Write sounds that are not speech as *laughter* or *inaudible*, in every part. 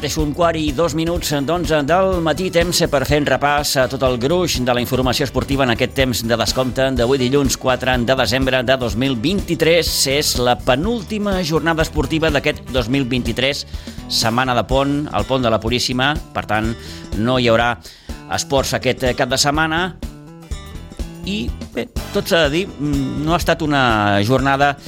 Mateix un quart i dos minuts d'onze del matí, temps per fer un repàs a tot el gruix de la informació esportiva en aquest temps de descompte d'avui dilluns 4 de desembre de 2023. És la penúltima jornada esportiva d'aquest 2023, setmana de pont, al pont de la Puríssima, per tant no hi haurà esports aquest cap de setmana. I bé, tot s'ha de dir, mm, no ha estat una jornada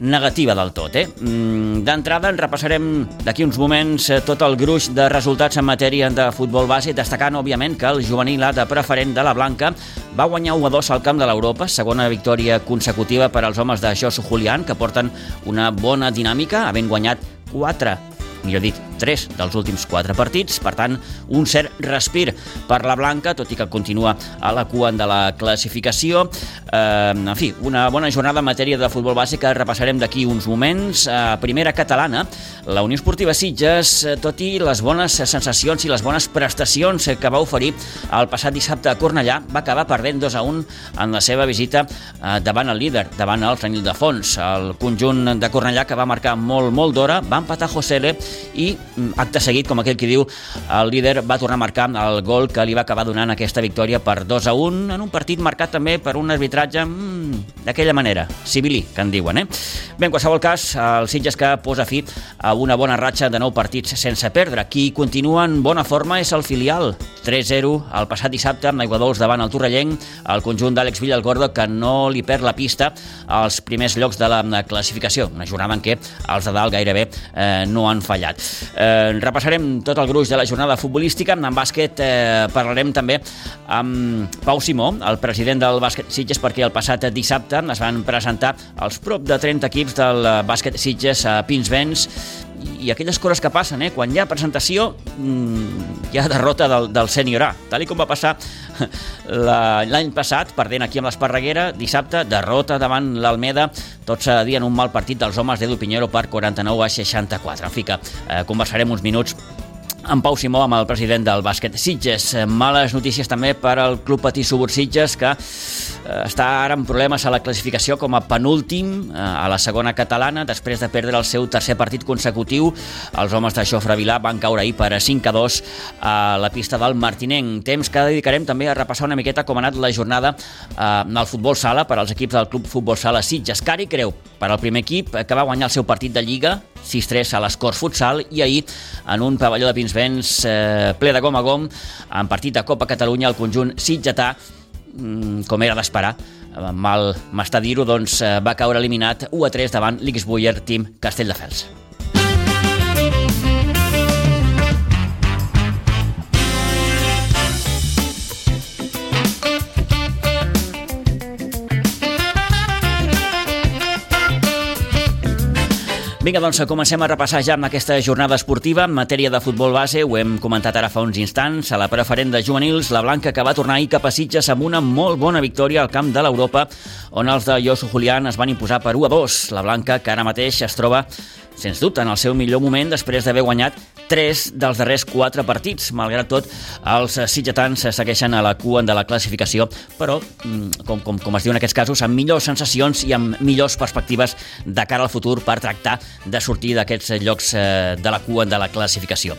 negativa del tot. Eh? Mm, d'entrada en repassarem d'aquí uns moments eh, tot el gruix de resultats en matèria de futbol base, destacant, òbviament, que el juvenil A de preferent de la Blanca va guanyar 1 a 2 al camp de l'Europa, segona victòria consecutiva per als homes de Josu Julián, que porten una bona dinàmica, havent guanyat 4 millor dit, 3 dels últims 4 partits, per tant, un cert respir per la Blanca, tot i que continua a la cua de la classificació. Eh, en fi, una bona jornada en matèria de futbol base que repassarem d'aquí uns moments. A primera catalana, la Unió Esportiva Sitges, tot i les bones sensacions i les bones prestacions que va oferir el passat dissabte a Cornellà, va acabar perdent 2 a 1 en la seva visita eh, davant el líder, davant el Frenil de Fons. El conjunt de Cornellà, que va marcar molt, molt d'hora, va empatar Josele i acte seguit, com aquell que diu, el líder va tornar a marcar el gol que li va acabar donant aquesta victòria per 2 a 1 en un partit marcat també per un arbitratge mmm, d'aquella manera, civilí, que en diuen. Eh? Bé, en qualsevol cas, el Sitges que posa fi a una bona ratxa de nou partits sense perdre. Qui continua en bona forma és el filial. 3-0 el passat dissabte amb Aigua Dols davant el Torrellenc, el conjunt d'Àlex Villalgordo que no li perd la pista als primers llocs de la classificació. Una jornada en què els de dalt gairebé eh, no han fallat fallat. Eh, repassarem tot el gruix de la jornada futbolística. En bàsquet eh, parlarem també amb Pau Simó, el president del bàsquet Sitges, perquè el passat dissabte es van presentar els prop de 30 equips del bàsquet Sitges a Pinsbens i aquelles coses que passen, eh? quan hi ha presentació mmm, hi ha derrota del, del sènior A, tal com va passar *laughs* l'any passat, perdent aquí amb l'Esparreguera, dissabte, derrota davant l'Almeda, tot s'ha de en un mal partit dels homes d'Edu Pinheiro per 49 a 64. En fi que eh, conversarem uns minuts en Pau Simó, amb el president del bàsquet Sitges. Males notícies també per al Club Patí Subur Sitges, que eh, està ara amb problemes a la classificació com a penúltim eh, a la segona catalana, després de perdre el seu tercer partit consecutiu. Els homes de Xofre Vilà van caure ahir per 5 a 2 a la pista del Martinenc. Temps que dedicarem també a repassar una miqueta com ha anat la jornada eh, al futbol sala per als equips del Club Futbol Sala Sitges. Cari Creu, per al primer equip, que va guanyar el seu partit de Lliga, 6-3 a l'Escors Futsal, i ahir, en un pavelló de Pins Pinsbens eh, ple de gom a gom en partit de Copa Catalunya el conjunt sitgetà mm, com era d'esperar mal m'està dir-ho, doncs eh, va caure eliminat 1 a 3 davant l'Xbuyer Team Castelldefels. Vinga, doncs comencem a repassar ja amb aquesta jornada esportiva en matèria de futbol base. Ho hem comentat ara fa uns instants. A la preferent de juvenils, la Blanca que va tornar ahir cap a Sitges amb una molt bona victòria al camp de l'Europa, on els de Josu Julián es van imposar per 1 a 2. La Blanca, que ara mateix es troba sens dubte, en el seu millor moment després d'haver guanyat tres dels darrers quatre partits. Malgrat tot, els sitgetans segueixen a la cua de la classificació, però, mm, com, com, com es diu en aquests casos, amb millors sensacions i amb millors perspectives de cara al futur per tractar de sortir d'aquests llocs eh, de la cua de la classificació.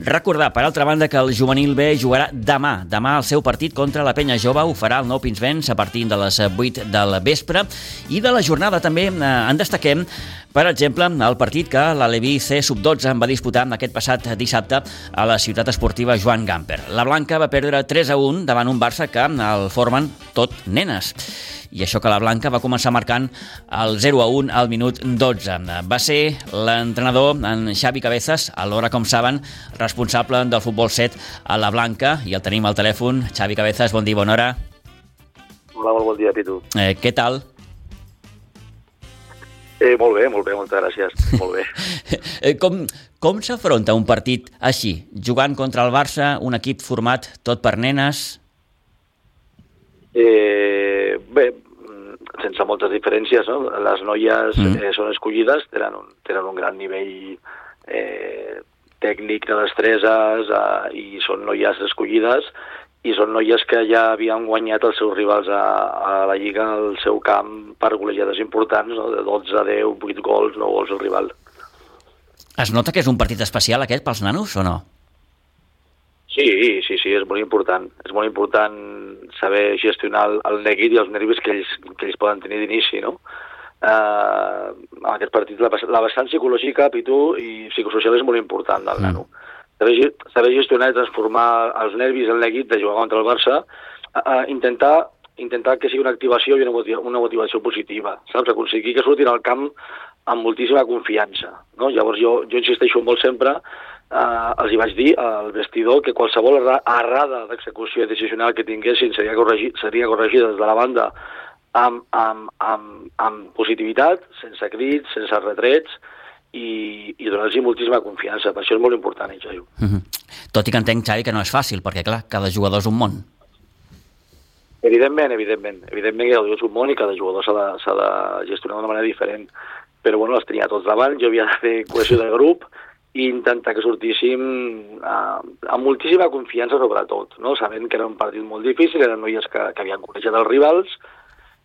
Recordar, per altra banda, que el juvenil B jugarà demà. Demà el seu partit contra la Penya Jove ho farà el Nou Pinsbens a partir de les 8 del vespre. I de la jornada també eh, en destaquem per exemple, el partit que l'Aleví C Sub-12 va disputar aquest passat dissabte a la ciutat esportiva Joan Gamper. La Blanca va perdre 3 a 1 davant un Barça que el formen tot nenes i això que la Blanca va començar marcant el 0 a 1 al minut 12. Va ser l'entrenador, en Xavi Cabezas, alhora, com saben, responsable del futbol 7 a la Blanca, i el tenim al telèfon. Xavi Cabezas, bon dia, bona hora. Hola, molt bon dia, Pitu. Eh, què tal? Eh, molt bé, molt bé, moltes gràcies. Molt bé. *laughs* Eh, com, com s'afronta un partit així, jugant contra el Barça, un equip format tot per nenes? Eh, bé, sense moltes diferències, no? Les noies mm. eh, són escollides, tenen un, tenen un gran nivell eh, tècnic de destreses eh, i són noies escollides i són noies que ja havien guanyat els seus rivals a, a la Lliga al seu camp per golejades importants, no? de 12 a 10, 8 gols, 9 gols al rival. Es nota que és un partit especial aquest pels nanos o no? Sí, sí, sí, és molt important. És molt important saber gestionar el, el neguit i els nervis que ells, que ells poden tenir d'inici, no? Uh, en aquest partit la, la vessant psicològica, Pitu, i psicosocial és molt important del mm. nano. Saber, saber gestionar i transformar els nervis, el neguit de jugar contra el Barça, uh, intentar intentar que sigui una activació i una, motiva, una motivació positiva, saps? Aconseguir que surtin al camp amb moltíssima confiança. No? Llavors jo, jo insisteixo molt sempre, eh, els hi vaig dir al vestidor que qualsevol errada d'execució decisional que tinguessin seria, corregi, seria corregida des de la banda amb, amb, amb, amb positivitat, sense crits, sense retrets, i, i donar-los moltíssima confiança. Per això és molt important, eh, Xavi. Mm -hmm. Tot i que entenc, Xavi, que no és fàcil, perquè, clar, cada jugador és un món. Evidentment, evidentment. Evidentment que és un món i cada jugador s'ha de, de gestionar d'una manera diferent però bueno, els tenia tots davant, jo havia de fer cohesió de grup i intentar que sortíssim eh, amb moltíssima confiança sobretot, no? sabent que era un partit molt difícil, eren noies que, que havien coneixet els rivals,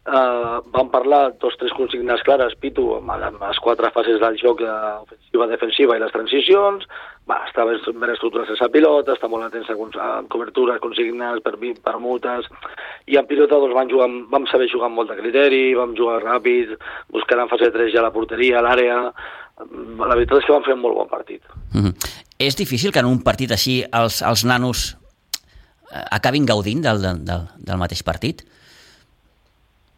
eh, vam parlar dos tres consignes clares, Pitu, amb, amb les quatre fases del joc, ofensiva, defensiva i les transicions, va, està ben, ben estructurat sense pilota, està molt atensa a cobertures, consignes, per, permutes, i en pilota doncs, vam, jugar, vam saber jugar amb molt de criteri, vam jugar ràpid, buscant en fase 3 ja la porteria, a l'àrea, la veritat és que vam fer un molt bon partit. Mm -hmm. És difícil que en un partit així els, els nanos eh, acabin gaudint del, del, del mateix partit?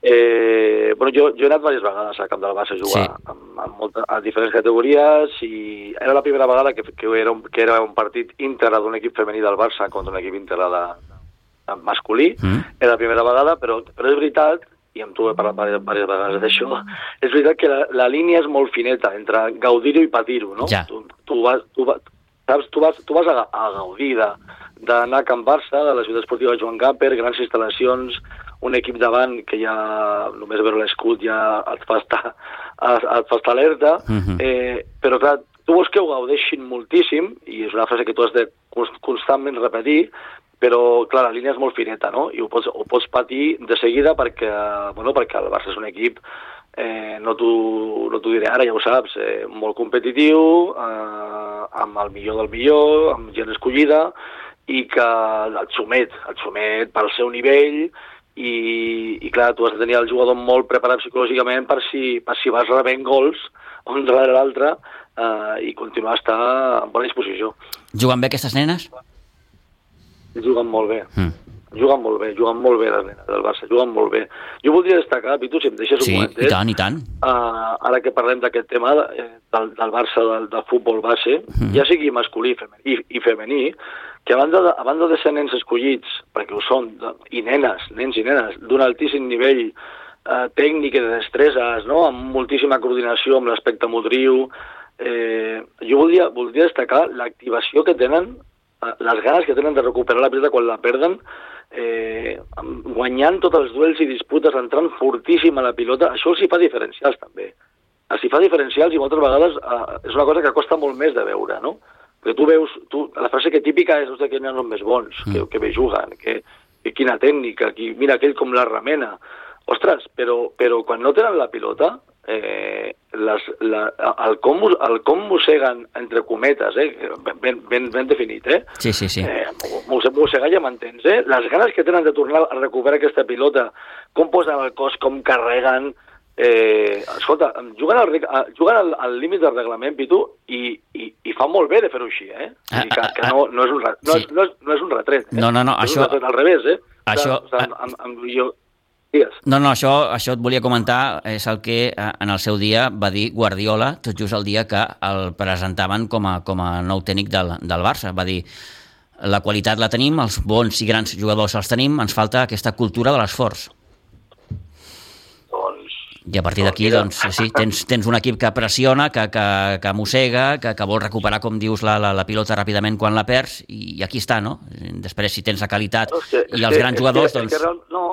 Eh, bueno, jo, jo he anat diverses vegades al camp del Barça a jugar sí. amb, amb molta, a diferents categories i era la primera vegada que, que, era, un, que era un partit íntegre d'un equip femení del Barça contra un equip íntegre de, de masculí. Mm. Era la primera vegada, però, però és veritat i amb tu he parlat diverses, vegades d'això, és veritat que la, la línia és molt fineta entre gaudir-ho i patir-ho, no? Ja. Tu, tu, vas, tu, vas, saps, tu, vas, tu vas a, a gaudir d'anar a Can Barça, de la ciutat esportiva Joan Gamper, grans instal·lacions, un equip davant que ja només veure l'escut ja et fa estar, et fa estar alerta, uh mhm. -huh. eh, però clar, tu vols que ho gaudeixin moltíssim, i és una frase que tu has de constantment repetir, però clar, la línia és molt fineta, no? I ho pots, ho pots patir de seguida perquè, bueno, perquè el Barça és un equip eh, no t'ho no diré ara, ja ho saps, eh, molt competitiu, eh, amb el millor del millor, amb gent escollida, i que et somet, et somet pel seu nivell, i, i clar, tu has de tenir el jugador molt preparat psicològicament per si, per si vas rebent gols un darrere l'altre eh, i continuar a estar en bona disposició. Juguen bé aquestes nenes? Juguen molt bé. Mm. Juguen molt bé, juguen molt bé les nenes del Barça, juguen molt bé. Jo voldria destacar, Pitu, si em deixes sí, un momentet... Sí, i tant, i tant. Uh, ara que parlem d'aquest tema eh, del, del Barça, del, del futbol base, mm. ja sigui masculí i, i femení, que a banda, de, a banda de ser nens escollits, perquè ho són, de, i nenes, nens i nenes, d'un altíssim nivell eh, tècnic i de destreses, no? amb moltíssima coordinació amb l'aspecte motriu, eh, jo voldria, voldria destacar l'activació que tenen, les ganes que tenen de recuperar la pilota quan la perden, eh, guanyant tots els duels i disputes, entrant fortíssim a la pilota, això els hi fa diferencials també. Els hi fa diferencials i moltes vegades eh, és una cosa que costa molt més de veure, no? Perquè tu veus, tu, la frase que típica és que n'hi ha els més bons, mm. que, que bé juguen, que, que quina tècnica, qui, mira aquell com la remena. Ostres, però, però quan no tenen la pilota, eh, les, la, el, com, el com mosseguen, entre cometes, eh, ben, ben, ben definit, eh? Sí, sí, sí. Eh, mossegar ja m'entens, eh? Les ganes que tenen de tornar a recuperar aquesta pilota, com posen el cos, com carreguen, Eh, escolta, juguen al, juguen al, al límit del reglament, Pitu, i, i, i fa molt bé de fer-ho així, eh? Dir que, que no, no, és un, no, sí. no, és, no és un retret. Eh? No, no, no, és això... És al revés, eh? Això... O sigui, amb, amb, jo, Digues. No, no, això, això et volia comentar, és el que eh, en el seu dia va dir Guardiola, tot just el dia que el presentaven com a, com a nou tècnic del, del Barça. Va dir, la qualitat la tenim, els bons i grans jugadors els tenim, ens falta aquesta cultura de l'esforç. I a partir d'aquí, doncs, sí, tens, tens un equip que pressiona, que, que, que mossega, que, que vol recuperar, com dius, la, la, la pilota ràpidament quan la perds, i, i aquí està, no? Després, si tens la qualitat no, que, i els que, grans jugadors, que, doncs... És que, no.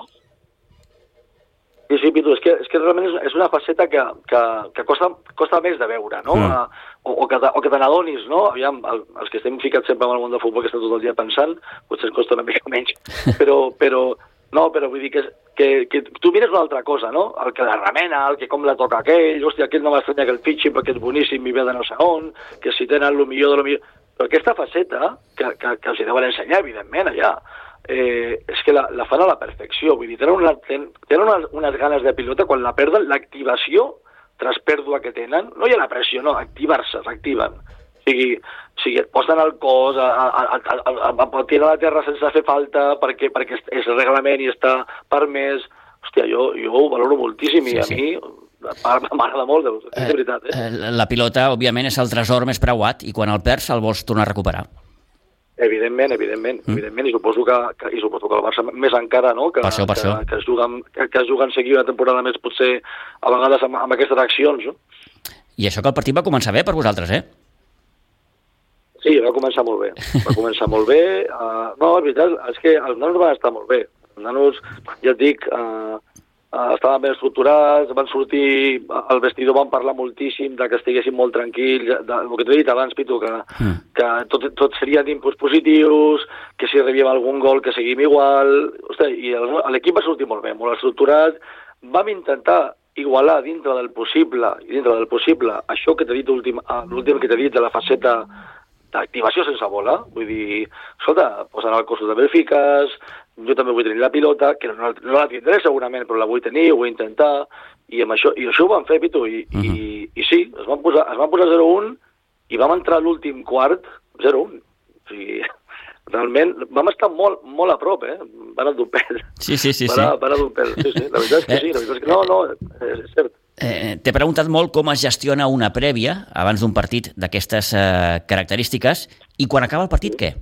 Sí, sí, Pitu, és que, és que realment és, és una faceta que, que, que costa, costa més de veure, no? Mm. O, o que, o que te n'adonis, no? Aviam, el, els que estem ficats sempre en el món del futbol, que estem tot el dia pensant, potser ens costa una mica *laughs* menys, però, però, No, però vull dir que, que, que tu mires una altra cosa, no? El que la remena, el que com la toca aquell, hòstia, aquell no m'estranya que el fitxin perquè és boníssim i ve de no sé on, que si tenen el millor de lo millor... Però aquesta faceta, que, que, que els hi deuen ensenyar, evidentment, allà, eh, és que la, la fan a la perfecció. Vull dir, tenen, una, ten, tenen unes, unes ganes de pilota, quan la perden, l'activació tras pèrdua que tenen, no hi ha la pressió, no, activar-se, s'activen. O sigui, o sigui, et posen el cos, a, a, a, a, a, a tirar la terra sense fer falta perquè, perquè és reglament i està permès. Hòstia, jo, jo ho valoro moltíssim sí, i a sí. mi m'agrada molt, és eh, veritat. Eh? La pilota, òbviament, és el tresor més preuat i quan el perds el vols tornar a recuperar. Evidentment, evidentment, mm. evidentment, i suposo que, que, i suposo que el Barça més encara, no?, que, per això, per que, això. que, es juguen, que, que es juguen seguir una temporada més, potser a vegades amb, amb aquestes accions, no? I això que el partit va començar bé per vosaltres, eh? Sí, va començar molt bé. Va començar molt bé. Uh, no, és veritat, és que els nanos van estar molt bé. Els nanos, ja et dic, uh, uh, estaven ben estructurats, van sortir, al vestidor van parlar moltíssim de que estiguessin molt tranquils, de, el que t'he dit abans, Pitu, que, mm. que tot, tot serien inputs positius, que si rebíem algun gol que seguim igual... Ostres, I l'equip va sortir molt bé, molt estructurat. Vam intentar igualar dintre del possible, i dintre del possible, això que t'he dit l'últim que t'he dit de la faceta d'activació sense bola, vull dir, escolta, posen el cossos de verifiques, jo també vull tenir la pilota, que no, no la tindré segurament, però la vull tenir, ho vull intentar, i amb això, i això ho van fer, Pitu, i, uh -huh. i, mhm. i sí, es van posar, es van posar 0-1 i vam entrar l'últim quart 0-1. O sigui, *laughs* realment vam estar molt, molt a prop, eh? Van a pèl. Sí, sí, sí. Van a, van a pèl, sí, sí. La veritat és que sí, la veritat és que no, no, és, cert. Eh, T'he preguntat molt com es gestiona una prèvia abans d'un partit d'aquestes eh, característiques i quan acaba el partit què?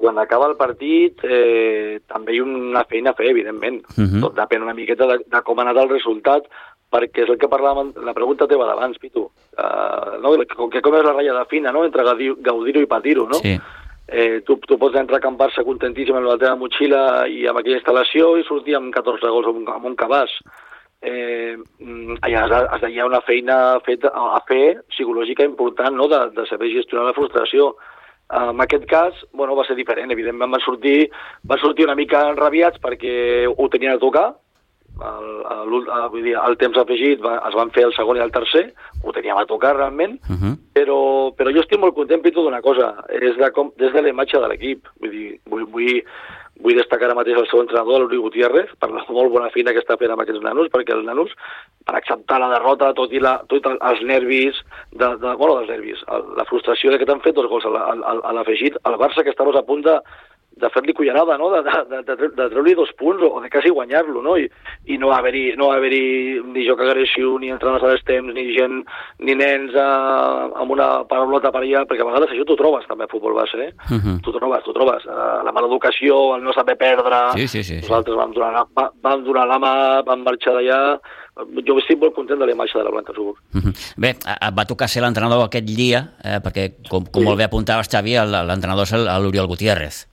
Quan acaba el partit eh, també hi ha una feina a fer, evidentment. Uh mhm. -huh. Tot depèn una miqueta de, de com ha anat el resultat, perquè és el que parlàvem, la pregunta teva d'abans, Pitu, uh, no? que com és la ratlla de fina no? entre gaudir-ho i patir-ho, no? Sí. Eh, tu, tu pots entrar a acampar-se contentíssim amb la teva motxilla i amb aquella instal·lació i sortir amb 14 gols amb un, amb un cabàs. Eh, allà has de, hi ha una feina feta, a fer psicològica important no? de, de saber gestionar la frustració. En aquest cas, bueno, va ser diferent. Evidentment van sortir, van sortir una mica enrabiats perquè ho tenien a tocar, el, el, el, vull dir, el temps afegit va, es van fer el segon i el tercer, ho teníem a tocar realment, uh -huh. però, però jo estic molt content, Pitu, d'una cosa, és de com, des de la imatge de l'equip. Vull dir, vull, vull, vull destacar ara mateix el seu entrenador, l'Uri Gutiérrez, per la molt bona feina que està fent amb aquests nanos, perquè els nanos, per acceptar la derrota, tot i, la, tot els nervis, de, de, bueno, dels nervis, la frustració que t'han fet dos gols a l'afegit, el Barça que estaves a punt de, de fer-li cullerada, no? de, de, de, de treure-li dos punts o, de quasi guanyar-lo, no? I, i no haver-hi no haver ni joc agressiu, ni entrenadors a les temps, ni gent, ni nens eh, amb una paraulota per allà, perquè a vegades això t'ho trobes també a futbol base, eh? Uh -huh. T'ho trobes, t'ho trobes. Uh, la mala educació, el no saber perdre... Sí, sí, sí. Nosaltres vam donar, la, vam donar la mà, vam marxar d'allà, jo estic molt content de la imatge de la Blanca Subur. Uh -huh. Bé, et va tocar ser l'entrenador aquest dia, eh, perquè, com, com sí. molt bé apuntaves, Xavi, l'entrenador és l'Oriol Gutiérrez.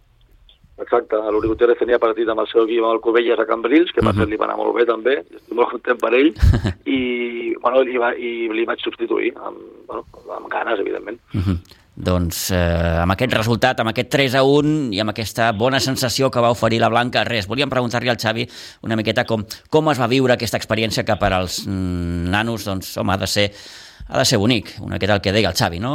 Exacte, l'Uri Gutiérrez tenia partit amb el seu equip amb el Covelles a Cambrils, que uh -huh. li va anar molt bé també, estic molt content per ell, *laughs* i, bueno, i, va, i li vaig substituir amb, bueno, amb ganes, evidentment. Uh -huh. Doncs eh, amb aquest resultat, amb aquest 3 a 1 i amb aquesta bona sensació que va oferir la Blanca, res, volíem preguntar-li al Xavi una miqueta com, com es va viure aquesta experiència que per als mm, nanos, doncs, home, ha de ser ha de ser bonic, una miqueta el que deia el Xavi, no?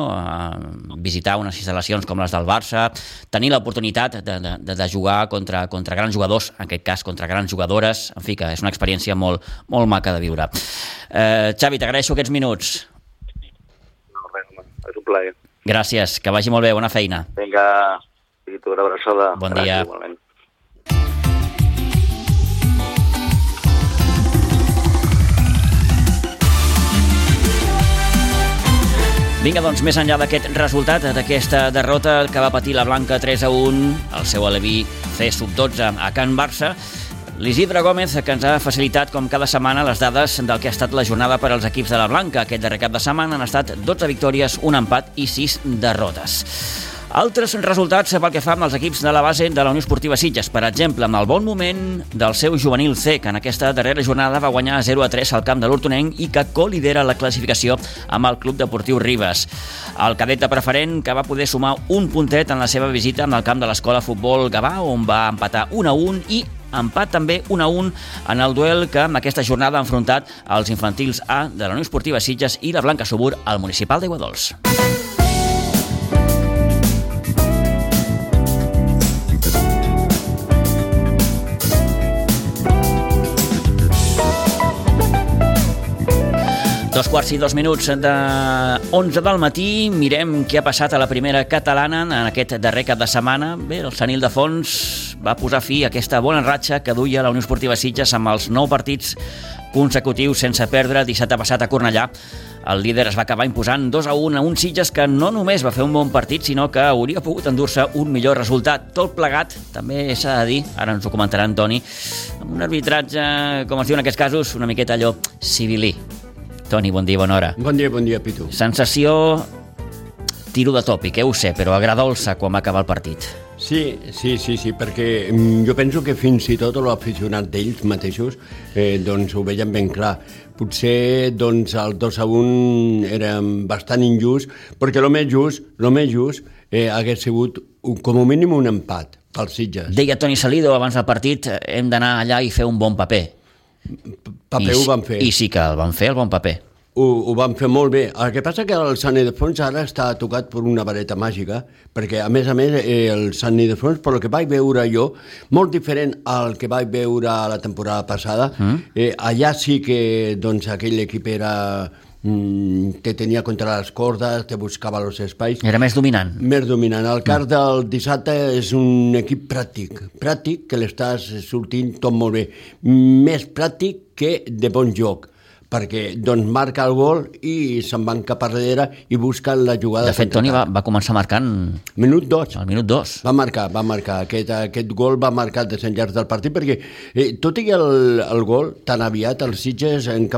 Visitar unes instal·lacions com les del Barça, tenir l'oportunitat de, de, de jugar contra, contra grans jugadors, en aquest cas contra grans jugadores, en fi, que és una experiència molt, molt maca de viure. Uh, Xavi, t'agraeixo aquests minuts. No, res, és un plaer. Gràcies, que vagi molt bé, bona feina. Vinga, i tu, una abraçada. Bon Gràcies, dia. Igualment. Vinga, doncs, més enllà d'aquest resultat, d'aquesta derrota que va patir la Blanca 3 a 1, el seu aleví C sub-12 a Can Barça, l'Isidre Gómez, que ens ha facilitat, com cada setmana, les dades del que ha estat la jornada per als equips de la Blanca. Aquest darrer cap de setmana han estat 12 victòries, un empat i 6 derrotes. Altres resultats pel que fa amb els equips de la base de la Unió Esportiva Sitges. Per exemple, amb el bon moment del seu juvenil C, que en aquesta darrera jornada va guanyar 0 a 3 al camp de l'Hortonenc i que co-lidera la classificació amb el Club Deportiu Ribes. El cadet de preferent que va poder sumar un puntet en la seva visita amb el camp de l'Escola Futbol Gavà, on va empatar 1 a 1 i empat també 1 a 1 en el duel que amb aquesta jornada ha enfrontat els infantils A de la Unió Esportiva Sitges i la Blanca Subur al municipal d'Iguadols. Dos quarts i dos minuts de 11 del matí. Mirem què ha passat a la primera catalana en aquest darrer cap de setmana. Bé, el Sanil de Fons va posar fi a aquesta bona ratxa que duia la Unió Esportiva Sitges amb els nou partits consecutius sense perdre dissabte passat a Cornellà. El líder es va acabar imposant 2 a 1 a un Sitges que no només va fer un bon partit, sinó que hauria pogut endur-se un millor resultat. Tot plegat, també s'ha de dir, ara ens ho comentarà Antoni, amb un arbitratge, com es diu en aquests casos, una miqueta allò civilí. Toni, bon dia, bona hora. Bon dia, bon dia, Pitu. Sensació... Tiro de tòpic, eh, ho sé, però agradolça quan va acabar el partit. Sí, sí, sí, sí, perquè mm, jo penso que fins i tot l'aficionat d'ells mateixos eh, doncs ho veien ben clar. Potser doncs, el 2 a 1 era bastant injust, perquè el més just, el més just eh, hagués sigut com a mínim un empat pels Sitges. Deia Toni Salido abans del partit, hem d'anar allà i fer un bon paper. Paper I, ho van fer. I sí que el van fer, el bon paper. Ho, ho van fer molt bé. El que passa que el Sant Ildefons ara està tocat per una vareta màgica, perquè a més a més eh, el Sant Ildefons, per el que vaig veure jo, molt diferent al que vaig veure la temporada passada, mm. eh, allà sí que doncs, aquell equip era mm, te tenia contra les cordes, te buscava els espais. Era més dominant. Més dominant. El cas del dissabte és un equip pràctic, pràctic, que l'estàs sortint tot molt bé. Més pràctic que de bon joc perquè doncs marca el gol i se'n van cap a darrere i busquen la jugada. De fet, Toni va, va començar marcant... Minut 2. Al minut 2. Va marcar, va marcar. Aquest, aquest gol va marcar el desenllaç del partit perquè, eh, tot i el, el gol, tan aviat, els Sitges, en,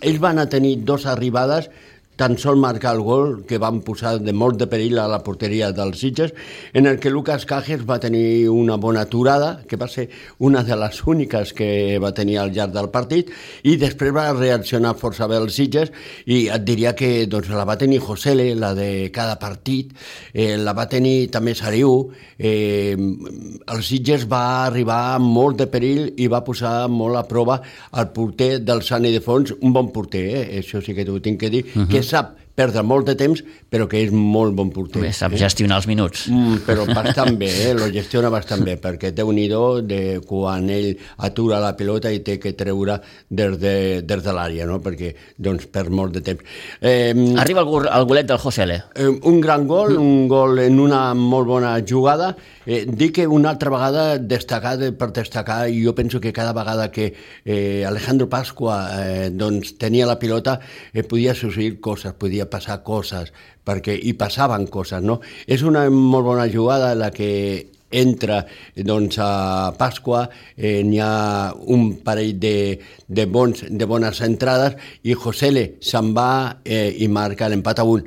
ells van a tenir dues arribades tan sol marcar el gol que van posar de molt de perill a la porteria dels Sitges, en el que Lucas Cajes va tenir una bona aturada, que va ser una de les úniques que va tenir al llarg del partit, i després va reaccionar força bé els Sitges, i et diria que doncs, la va tenir Josele, la de cada partit, eh, la va tenir també Sariu, eh, el Sitges va arribar molt de perill i va posar molt a prova el porter del Sant Fons, un bon porter, eh? això sí que t'ho tinc que dir, uh -huh. que sap perdre molt de temps, però que és molt bon porter. Bé, sap eh? gestionar els minuts. Mm, però *laughs* bastant bé, eh? lo gestiona bastant bé, perquè té un idó de quan ell atura la pilota i té que treure des de, des de l'àrea, no? perquè doncs, perd molt de temps. Eh, Arriba el, el golet del Josele. Eh, un gran gol, un gol en una molt bona jugada. Eh, dic que una altra vegada destacar per destacar, i jo penso que cada vegada que eh, Alejandro Pasqua eh, doncs, tenia la pilota eh, podia succeir coses, podia passar coses, perquè hi passaven coses, no? És una molt bona jugada la que entra doncs, a Pasqua, eh, n'hi ha un parell de, de, bons, de bones entrades i Josele se'n va eh, i marca l'empat a un.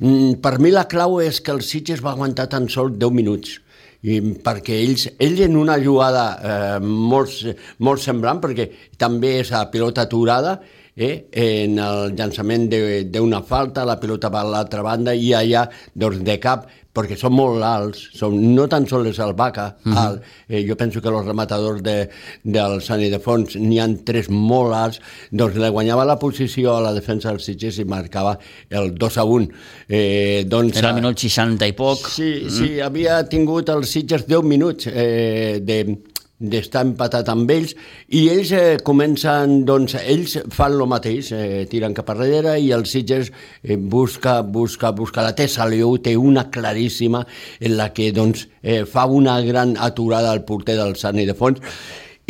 Mm, per mi la clau és que el Sitges va aguantar tan sol 10 minuts i perquè ells, ells en una jugada eh, molt, molt semblant, perquè també és a pilota aturada, eh, en el llançament d'una falta, la pilota va a l'altra banda i allà, doncs, de cap, perquè són molt alts, són, no tan sols el Baca, mm -hmm. alt, eh, jo penso que els rematadors de, del Sant Fons n'hi han tres molt alts, doncs le guanyava la posició a la defensa dels Sitges i marcava el 2 a 1. Eh, doncs, Era el minut 60 i poc. Sí, mm. sí, havia tingut els Sitges 10 minuts eh, de, d'estar empatat amb ells i ells eh, comencen, doncs, ells fan el mateix, eh, tiren cap a darrere i el Sitges eh, busca, busca, busca. La Tessa Liu, té una claríssima en la que doncs, eh, fa una gran aturada al porter del Sant Fons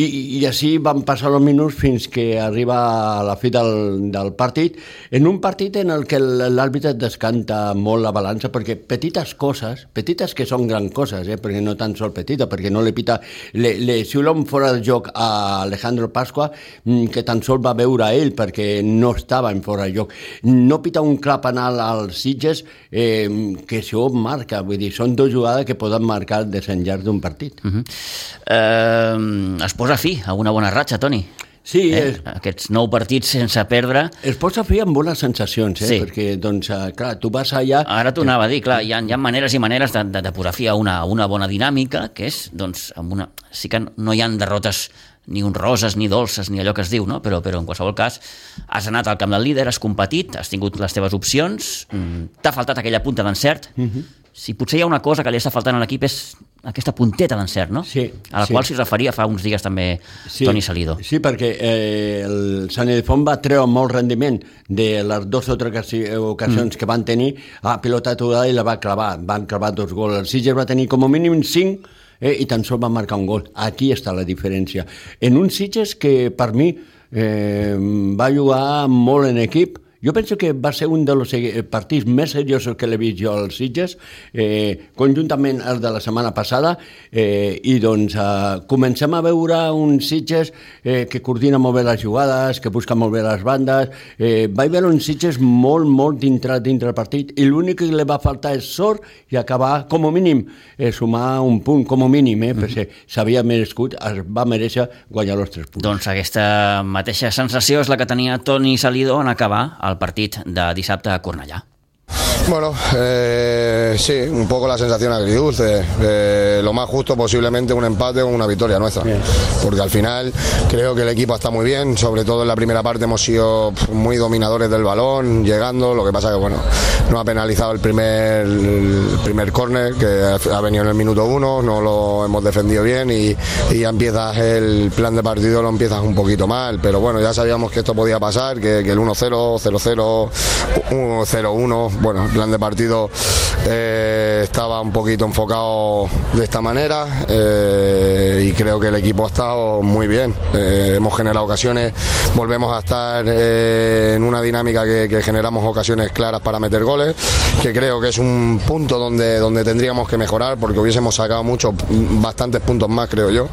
I, i així van passar els minuts fins que arriba a la fi del, del partit, en un partit en el que l'àrbitre descanta molt la balança, perquè petites coses, petites que són gran coses, eh, perquè no tan sol petita, perquè no le pita, le, le xiula un fora de joc a Alejandro Pasqua, mm, que tan sol va veure a ell, perquè no estava en fora de joc. No pita un clar penal als Sitges, eh, que això marca, vull dir, són dues jugades que poden marcar el desenllaç d'un partit. Uh -huh. eh, es posa posa fi a una bona ratxa, Toni. Sí, eh? és... aquests nou partits sense perdre... Es posa fi amb bones sensacions, eh? Sí. perquè, doncs, eh, clar, tu vas allà... Ara t'ho anava a dir, clar, hi ha, hi ha maneres i maneres de, de, de posar fi a una, una bona dinàmica, que és, doncs, amb una... sí que no hi han derrotes ni honroses, ni dolces, ni allò que es diu, no? però, però en qualsevol cas has anat al camp del líder, has competit, has tingut les teves opcions, mm, t'ha faltat aquella punta d'encert, uh mhm. -huh si potser hi ha una cosa que li està faltant a l'equip és aquesta punteta d'encert, no? Sí. A la sí. qual s'hi referia fa uns dies també sí, Toni Salido. Sí, perquè eh, el Sant Ildefont va treure molt rendiment de les dues o tres ocasions mm. que van tenir a pilota aturada i la va clavar. Van clavar dos gols. El Sitges va tenir com a mínim cinc eh, i tan sols va marcar un gol. Aquí està la diferència. En un Sitges que per mi eh, va jugar molt en equip, jo penso que va ser un dels partits més seriosos que l'he vist jo als Sitges, eh, conjuntament el de la setmana passada, eh, i doncs eh, comencem a veure un Sitges eh, que coordina molt bé les jugades, que busca molt bé les bandes, eh, vaig veure un Sitges molt, molt dintre, dintre del partit, i l'únic que li va faltar és sort i acabar, com a mínim, eh, sumar un punt, com a mínim, eh, perquè s'havia merescut, es va mereixer guanyar els tres punts. Doncs aquesta mateixa sensació és la que tenia Toni Salido en acabar el partit de dissabte a Cornellà. Bueno, eh, sí, un poco la sensación agridulce. Eh, lo más justo posiblemente un empate o una victoria nuestra. Porque al final creo que el equipo está muy bien, sobre todo en la primera parte hemos sido muy dominadores del balón, llegando. Lo que pasa que bueno, no ha penalizado el primer, el primer córner que ha venido en el minuto uno, no lo hemos defendido bien y, y, ya empiezas el plan de partido lo empiezas un poquito mal. Pero bueno, ya sabíamos que esto podía pasar, que, que el 1-0, 0-0, 1-0-1, bueno, el plan de partido eh, estaba un poquito enfocado de esta manera eh, y creo que el equipo ha estado muy bien. Eh, hemos generado ocasiones, volvemos a estar en una dinámica que, generamos ocasiones claras para meter goles, que creo que es un punto donde, donde tendríamos que mejorar porque hubiésemos sacado muchos, bastantes puntos más, creo yo.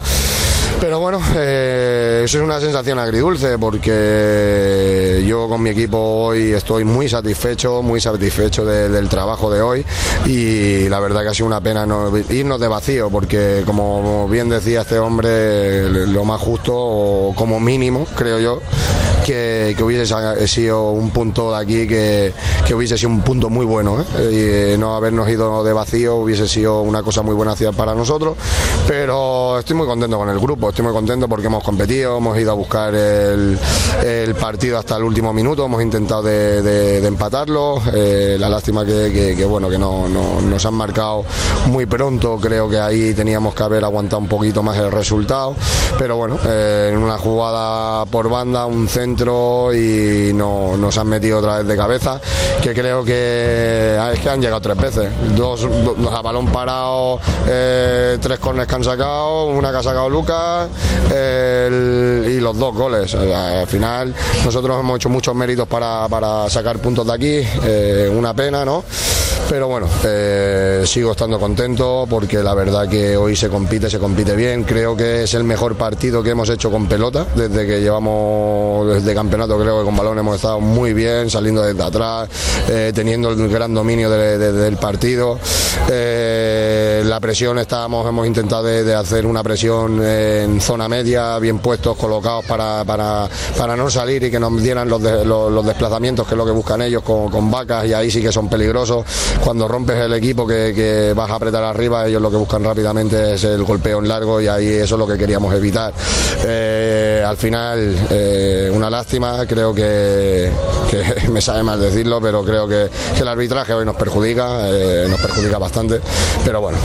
Pero bueno, *laughs* eso es una sensación agridulce porque yo con mi equipo hoy estoy muy satisfecho, muy satisfecho del trabajo de hoy y la verdad que ha sido una pena no, irnos de vacío porque como bien decía este hombre, lo más justo o como mínimo, creo yo, que, hubiese sido un punto de aquí que, hubiese sido un punto muy bueno. ¿eh? Y no habernos ido de vacío hubiese sido una cosa muy buena para nosotros. Pero estoy muy contento con el grupo, estoy muy contento porque hemos competido, hemos ido a buscar el, partido hasta el último minuto, hemos intentado de, empatarlo. Eh, la lástima que, bueno que no, nos han marcado muy pronto, creo que ahí teníamos que haber aguantado un poquito más el resultado. Pero bueno, eh, en una jugada por banda, un centro y no, nos han metido otra vez de cabeza, que creo que ah, es que han llegado tres veces. Dos, a balón parado, eh, tres cornes que han sacado, una que ha sacado Lucas y los dos goles. al final nosotros hemos hecho muchos méritos para, para sacar puntos de aquí, eh, una pena, ¿no? Pero bueno, eh, sigo estando contento porque la verdad que hoy se compite, se compite bien. Creo que es el mejor partido que hemos hecho con pelota desde que llevamos desde campeonato. Creo que con balón hemos estado muy bien, saliendo desde atrás, eh, teniendo el gran dominio del partido. La presión estábamos, hemos intentado de, hacer una presión en zona media, bien puestos, colocados para, para, para no salir y que nos dieran los, los, desplazamientos que es lo que buscan ellos con, vacas y ahí sí que son peligrosos cuando rompes el equipo que, vas a apretar arriba, ellos lo que buscan rápidamente es el golpeo en largo y ahí eso es lo que queríamos evitar. Eh, al final, eh, una lástima, creo que, *laughs* me sabe mal decirlo, pero creo que, el arbitraje hoy nos perjudica, eh, nos perjudica bastante, pero bueno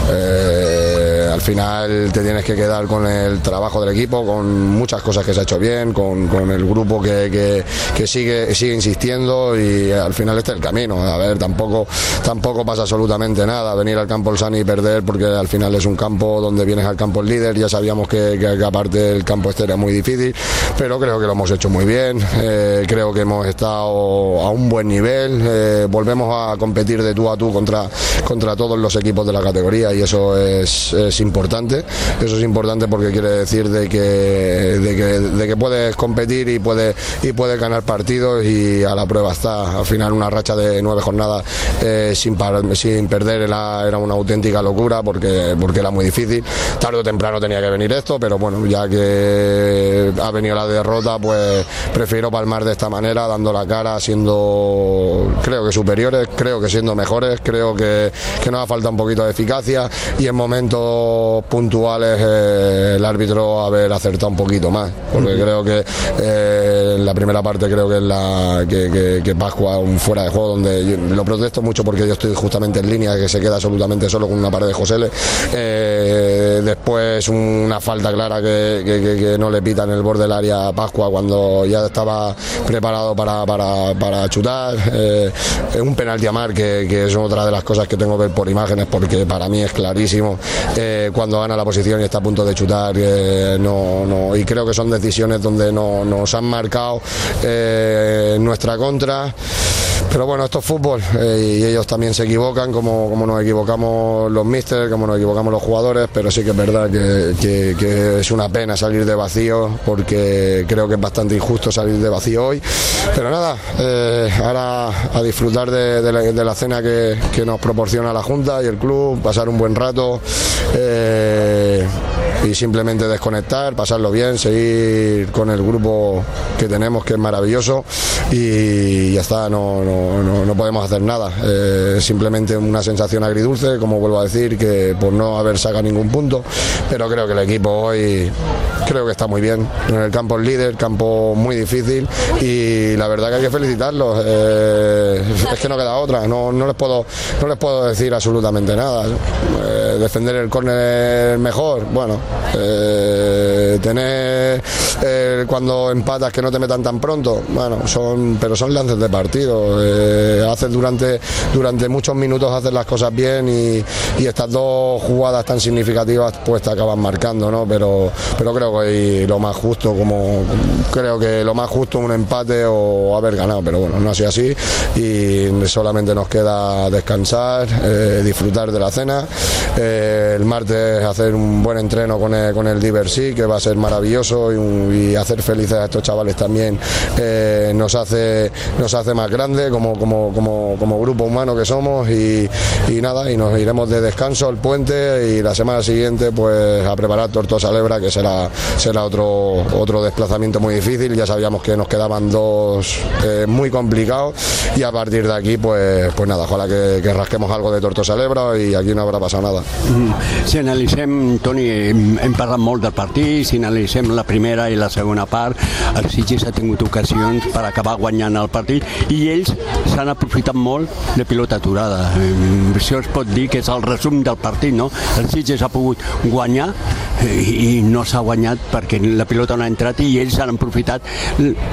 al final te tienes que quedar con el trabajo del equipo, con muchas cosas que se ha hecho bien, con, el grupo que, que, que, sigue, sigue insistiendo y al final este es el camino. A ver, tampoco, tampoco pasa absolutamente nada venir al campo el Sani y perder porque al final es un campo donde vienes al campo el líder, ya sabíamos que, que, aparte el campo este era muy difícil, pero creo que lo hemos hecho muy bien, eh, creo que hemos estado a un buen nivel, eh, volvemos a competir de tú a tú contra, contra todos los equipos de la categoría y eso es, es importante, eso es importante porque quiere decir de que, de que, de que puedes competir y puedes, y puedes ganar partidos y a la prueba está, al final una racha de nueve jornadas eh, sin, sin perder era, una auténtica locura porque, porque era muy difícil, tarde o temprano tenía que venir esto, pero bueno, ya que ha venido la derrota, pues prefiero palmar de esta manera, dando la cara, siendo creo que superiores, creo que siendo mejores, creo que, que nos ha falta un poquito de eficacia y en momentos puntuales eh, el árbitro haber acertado un poquito más, porque creo que eh, en la primera parte creo que es la que, que, que Pascua un fuera de juego donde yo, lo protesto mucho porque yo estoy justamente en línea que se queda absolutamente solo con una pared de José eh, después una falta clara que, no le pita en el borde del área a Pascua cuando ya estaba preparado para, para, para chutar. Un penalti a mar que, que, es otra de las cosas que tengo que ver por imágenes porque para mí es clarísimo. Eh, cuando gana la posición y está a punto de chutar eh, no, y creo que son decisiones donde no, nos han marcado eh, nuestra contra pero bueno, esto es fútbol eh, y ellos también se equivocan, como, nos equivocamos los míster, como nos equivocamos los jugadores, pero sí que es verdad que, es una pena salir de vacío, porque creo que es bastante injusto salir de vacío hoy. Pero nada, ahora a disfrutar de, la, cena que, nos proporciona la Junta y el club, pasar un buen rato. Y simplemente desconectar, pasarlo bien, seguir con el grupo que tenemos que es maravilloso y ya está, no, no, no, no podemos hacer nada. Eh, simplemente una sensación agridulce, como vuelvo a decir, que por no haber sacado ningún punto, pero creo que el equipo hoy creo que está muy bien. En el campo es líder, campo muy difícil y la verdad que hay que felicitarlos. Eh, es que no queda otra, no, no, les puedo, no les puedo decir absolutamente nada. Eh, defender el córner mejor, bueno, eh, tener eh, cuando empatas que no te metan tan pronto, bueno, son, pero son lances de partido. Eh, haces durante, durante muchos minutos haces las cosas bien y, estas dos jugadas tan significativas pues te acaban marcando, ¿no? Pero, pero creo que lo más justo, como creo que lo más justo un empate o haber ganado, pero bueno, no ha sido así y solamente nos queda descansar, eh, disfrutar de la cena. el hacer un buen entreno con el, con el Diversi, que va a ser maravilloso y, hacer felices a estos chavales también eh, nos, hace, nos hace más grande como, como, como, como grupo humano que somos y, y, nada, y nos iremos de descanso al puente y la semana siguiente pues a preparar Tortosa Lebra, que será, será otro, otro desplazamiento muy difícil, ya sabíamos que nos quedaban dos eh, muy complicados y a partir de aquí pues, pues nada, ojalá que, que rasquemos algo de Tortosa Lebra y aquí no habrá pasado nada. Si analitzem, Toni, hem parlat molt del partit, si analitzem la primera i la segona part, el Sitges ha tingut ocasions per acabar guanyant el partit i ells s'han aprofitat molt de pilota aturada. Això es pot dir que és el resum del partit, no? El Sitges ha pogut guanyar i no s'ha guanyat perquè la pilota no ha entrat y ells han aprofitat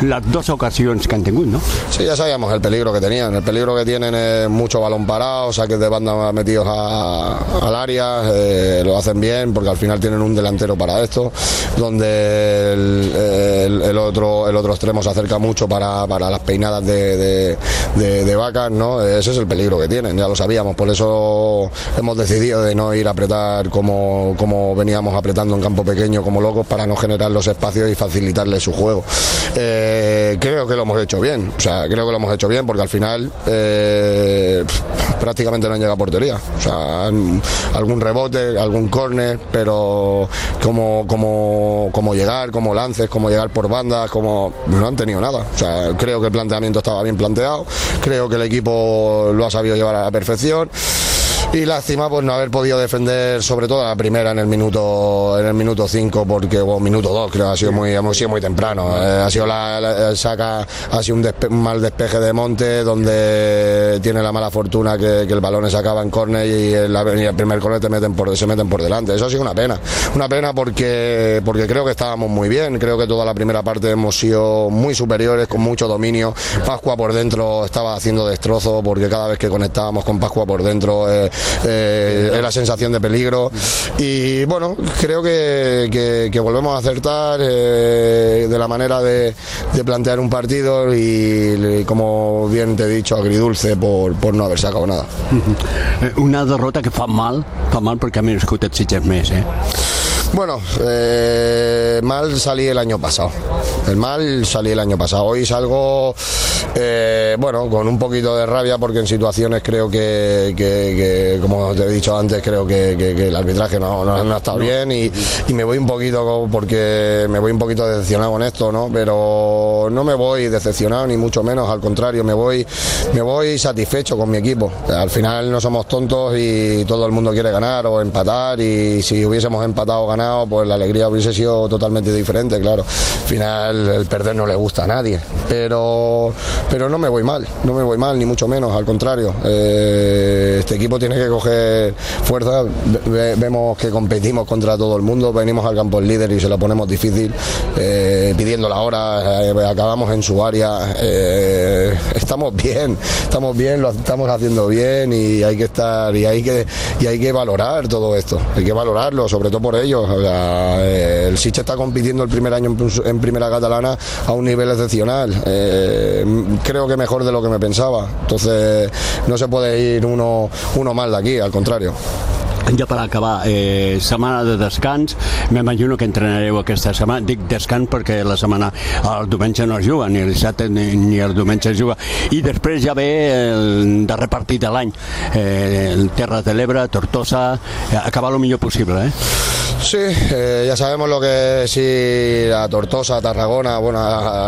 las dos ocasiones que han tingut, ¿no? Sí, ya sabíamos el peligro que tenían. El peligro que tienen es mucho balón parado, saques de banda metidos a, al área, eh, lo hacen bien porque al final tienen un delantero para esto, donde el, otro, el otro extremo se acerca mucho para, para las peinadas de, de, de, de, vacas, ¿no? Ese es el peligro que tienen, ya lo sabíamos, por eso hemos decidido de no ir a apretar como, como veníamos apretando en campo pequeño como locos para no generar los espacios y facilitarle su juego. Eh, creo que lo hemos hecho bien, o sea, creo que lo hemos hecho bien porque al final eh, prácticamente no han llegado a portería, o sea, algún rebote, algún córner, pero como, como, como llegar, como lances, como llegar por bandas, como no han tenido nada. O sea, creo que el planteamiento estaba bien planteado, creo que el equipo lo ha sabido llevar a la perfección. Y lástima pues no haber podido defender sobre todo la primera en el minuto en el minuto 5 porque o minuto 2 creo ha sido muy hemos sido muy temprano. Eh, ha sido la, saca ha sido un, mal despeje de Monte donde tiene la mala fortuna que, el balón se acaba en córner y, el primer córner te meten por, se meten por delante. Eso ha sido una pena. Una pena porque porque creo que estábamos muy bien. Creo que toda la primera parte hemos sido muy superiores con mucho dominio. Pascua por dentro estaba haciendo destrozos porque cada vez que conectábamos con Pascua por dentro eh, eh, era sensación de peligro y bueno, creo que, volvemos a acertar eh, de la manera de, plantear un partido y, como bien te he dicho, agridulce por, por no haber sacado nada. *laughs* Una derrota que fa mal, fa mal porque ha merescut et sitges més, eh? Bueno, eh, mal salí el año pasado. El mal salí el año pasado. Hoy salgo, eh, bueno, con un poquito de rabia porque en situaciones creo que, como te he dicho antes, creo que, el arbitraje no, ha estado bien y, me voy un poquito porque me voy un poquito decepcionado con esto, ¿no? Pero no me voy decepcionado ni mucho menos, al contrario, me voy, me voy satisfecho con mi equipo. Al final no somos tontos y todo el mundo quiere ganar o empatar y si hubiésemos empatado o ganado pues la alegría hubiese sido totalmente diferente, claro. Al final el perder no le gusta a nadie, pero, pero no me voy mal, no me voy mal, ni mucho menos, al contrario. Eh, este equipo tiene que coger fuerza, vemos que competimos contra todo el mundo, venimos al campo el líder y se lo ponemos difícil, eh, pidiendo la hora, eh, acabamos en su área, estamos bien, estamos bien, lo estamos haciendo bien y hay que estar y hay que y hay que valorar todo esto, hay que valorarlo, sobre todo por ellos, eh, el Siche está compitiendo el primer año en, primera catalana a un nivel excepcional. Eh, creo que mejor de lo que me pensaba. Entonces no se puede ir uno, uno mal de aquí, al contrario. ja per acabar, eh, setmana de descans, m'imagino que entrenareu aquesta setmana, dic descans perquè la setmana, el diumenge no es juga, ni el dissabte ni, ni el diumenge es juga, i després ja ve el darrer partit de l'any, eh, Terra de l'Ebre, Tortosa, eh, acabar el millor possible, eh? Sí, eh, ya sabemos lo que es ir a Tortosa, Tarragona, bueno,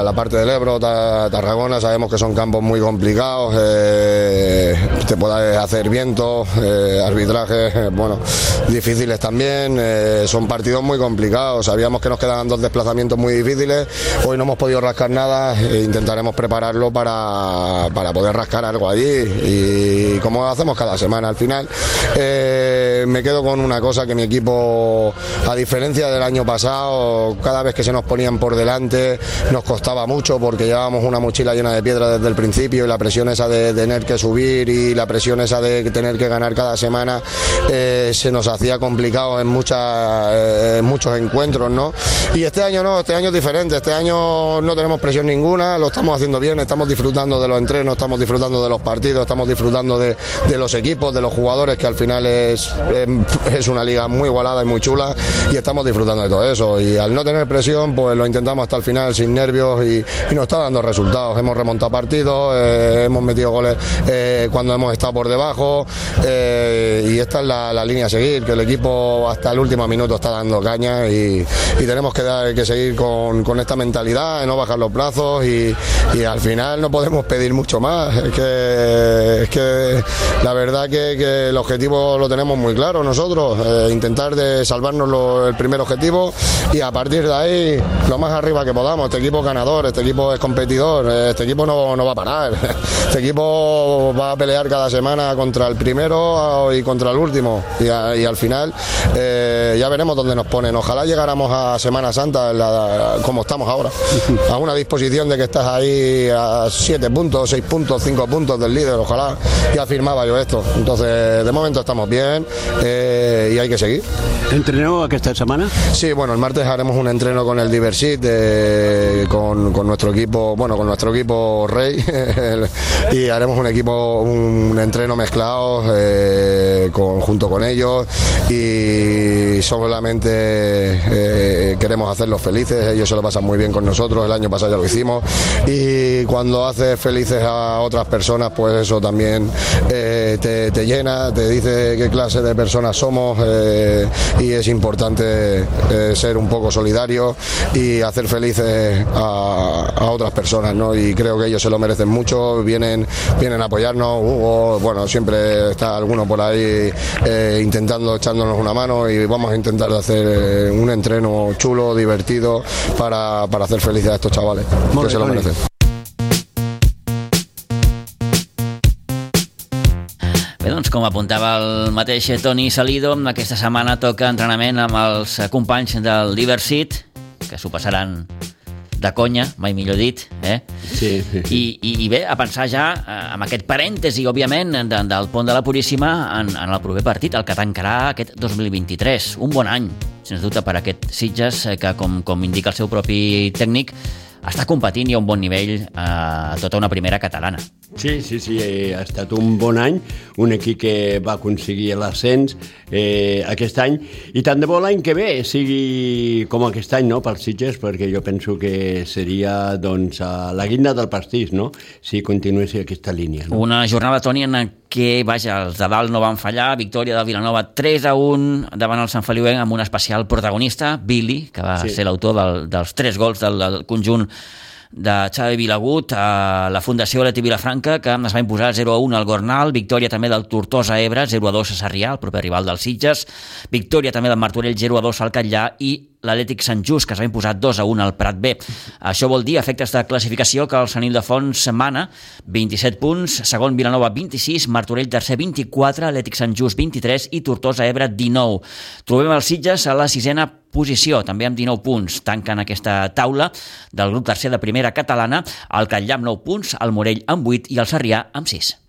la parte del Ebro, Tarragona, sabemos que son campos muy complicados, eh, te puede hacer viento, eh, arbitraje, *laughs* bueno, difíciles también, son partidos muy complicados, sabíamos que nos quedaban dos desplazamientos muy difíciles, hoy no hemos podido rascar nada, e intentaremos prepararlo para, para poder rascar algo allí y como hacemos cada semana al final, me quedo con una cosa que mi equipo a diferencia del año pasado, cada vez que se nos ponían por delante nos costaba mucho porque llevábamos una mochila llena de piedra desde el principio y la presión esa de tener que subir y la presión esa de tener que ganar cada semana eh, se nos hacía complicado en, muchas, eh, muchos encuentros, ¿no? Y este año no, este año es diferente, este año no tenemos presión ninguna, lo estamos haciendo bien, estamos disfrutando de los entrenos, estamos disfrutando de los partidos, estamos disfrutando de, los equipos, de los jugadores, que al final es, es una liga muy igualada y muy chula y estamos disfrutando de todo eso. Y al no tener presión, pues lo intentamos hasta el final sin nervios y, nos está dando resultados. Hemos remontado partidos, eh, hemos metido goles eh, cuando hemos estado por debajo eh, y esta es la, línea a seguir, que el equipo hasta el último minuto está dando caña y, tenemos que, que seguir con, esta mentalidad, de no bajar los brazos y, al final no podemos pedir mucho más. Es que, es que la verdad que, que el objetivo lo tenemos muy claro nosotros, intentar de salvarnos el primer objetivo y a partir de ahí lo más arriba que podamos. Este equipo es ganador, este equipo es competidor, este equipo no, no va a parar. *laughs* Este equipo va a pelear cada semana contra el primero y contra el último y, al final eh, ya veremos dónde nos ponen. Ojalá llegáramos a Semana Santa como estamos ahora, a una disposición de que estás ahí a 7 puntos, 6 puntos, 5 puntos del líder, ojalá ya firmaba yo esto. Entonces, de momento estamos bien eh, y hay que seguir que esta semana? Sí, bueno, el martes haremos un entreno con el Diversit, con, nuestro equipo, bueno, con nuestro equipo Rey, *laughs* y haremos un equipo, un entreno mezclado eh, junto con ellos y solamente eh, queremos hacerlos felices, ellos se lo pasan muy bien con nosotros, el año pasado ya lo hicimos y cuando haces felices a otras personas, pues eso también eh, te, te, llena, te dice qué clase de personas somos y es importante importante eh, ser un poco solidario y hacer felices a, a, otras personas, ¿no? Y creo que ellos se lo merecen mucho, vienen, vienen a apoyarnos, Hugo, bueno, siempre está alguno por ahí eh, intentando echándonos una mano y vamos a intentar hacer eh, un entreno chulo, divertido, para, para hacer felices a estos chavales, que se lo merecen. Doncs, com apuntava el mateix Toni Salido, aquesta setmana toca entrenament amb els companys del Diversit, que s'ho passaran de conya, mai millor dit, eh? Sí, sí. I, i, I bé, a pensar ja eh, amb aquest parèntesi, òbviament, de, del pont de la Puríssima en, en el proper partit, el que tancarà aquest 2023. Un bon any, sens dubte, per aquest Sitges, eh, que, com, com indica el seu propi tècnic, està competint i a un bon nivell eh, a tota una primera catalana. Sí, sí, sí, eh, ha estat un bon any, un equip que va aconseguir l'ascens eh, aquest any, i tant de bo l'any que ve sigui com aquest any, no?, pels Sitges, perquè jo penso que seria, doncs, a la guinda del pastís, no?, si continués aquesta línia. No? Una jornada, Toni, en què, vaja, els de dalt no van fallar, victòria del Vilanova 3 a 1 davant el Sant Feliuenc amb un especial protagonista, Billy, que va sí. ser l'autor del, dels tres gols del, del conjunt de Xavi Vilagut a la Fundació Leti Vilafranca, que es va imposar 0 a 1 al Gornal, victòria també del Tortosa Ebre, 0 a 2 a Sarrià, el proper rival dels Sitges, victòria també del Martorell 0 a 2 al Catllà i l'Atlètic Sant Just, que es va imposar 2 a 1 al Prat B. Això vol dir efectes de classificació que el Sanil de Fons mana 27 punts, segon Vilanova 26, Martorell tercer 24, Atlètic Sant Just 23 i Tortosa Ebre 19. Trobem els Sitges a la sisena posició, també amb 19 punts. Tanquen aquesta taula del grup tercer de primera catalana, el Catllà amb 9 punts, el Morell amb 8 i el Sarrià amb 6.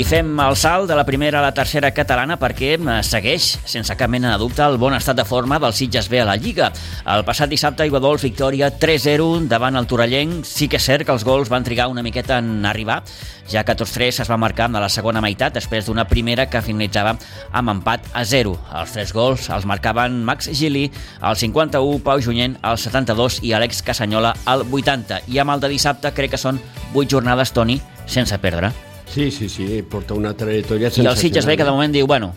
I fem el salt de la primera a la tercera catalana perquè eh, segueix, sense cap mena de dubte, el bon estat de forma del Sitges B a la Lliga. El passat dissabte, Iguadols, victòria 3-0 davant el Torellenc. Sí que és cert que els gols van trigar una miqueta en arribar, ja que tots tres es va marcar en la segona meitat, després d'una primera que finalitzava amb empat a 0. Els tres gols els marcaven Max Gili al 51, Pau Junyent al 72 i Àlex Casanyola al 80. I amb el de dissabte crec que són 8 jornades, Toni, sense perdre. Sí, sí, sí, porta una trajectòria I el Sitges ve que de moment diu, bueno,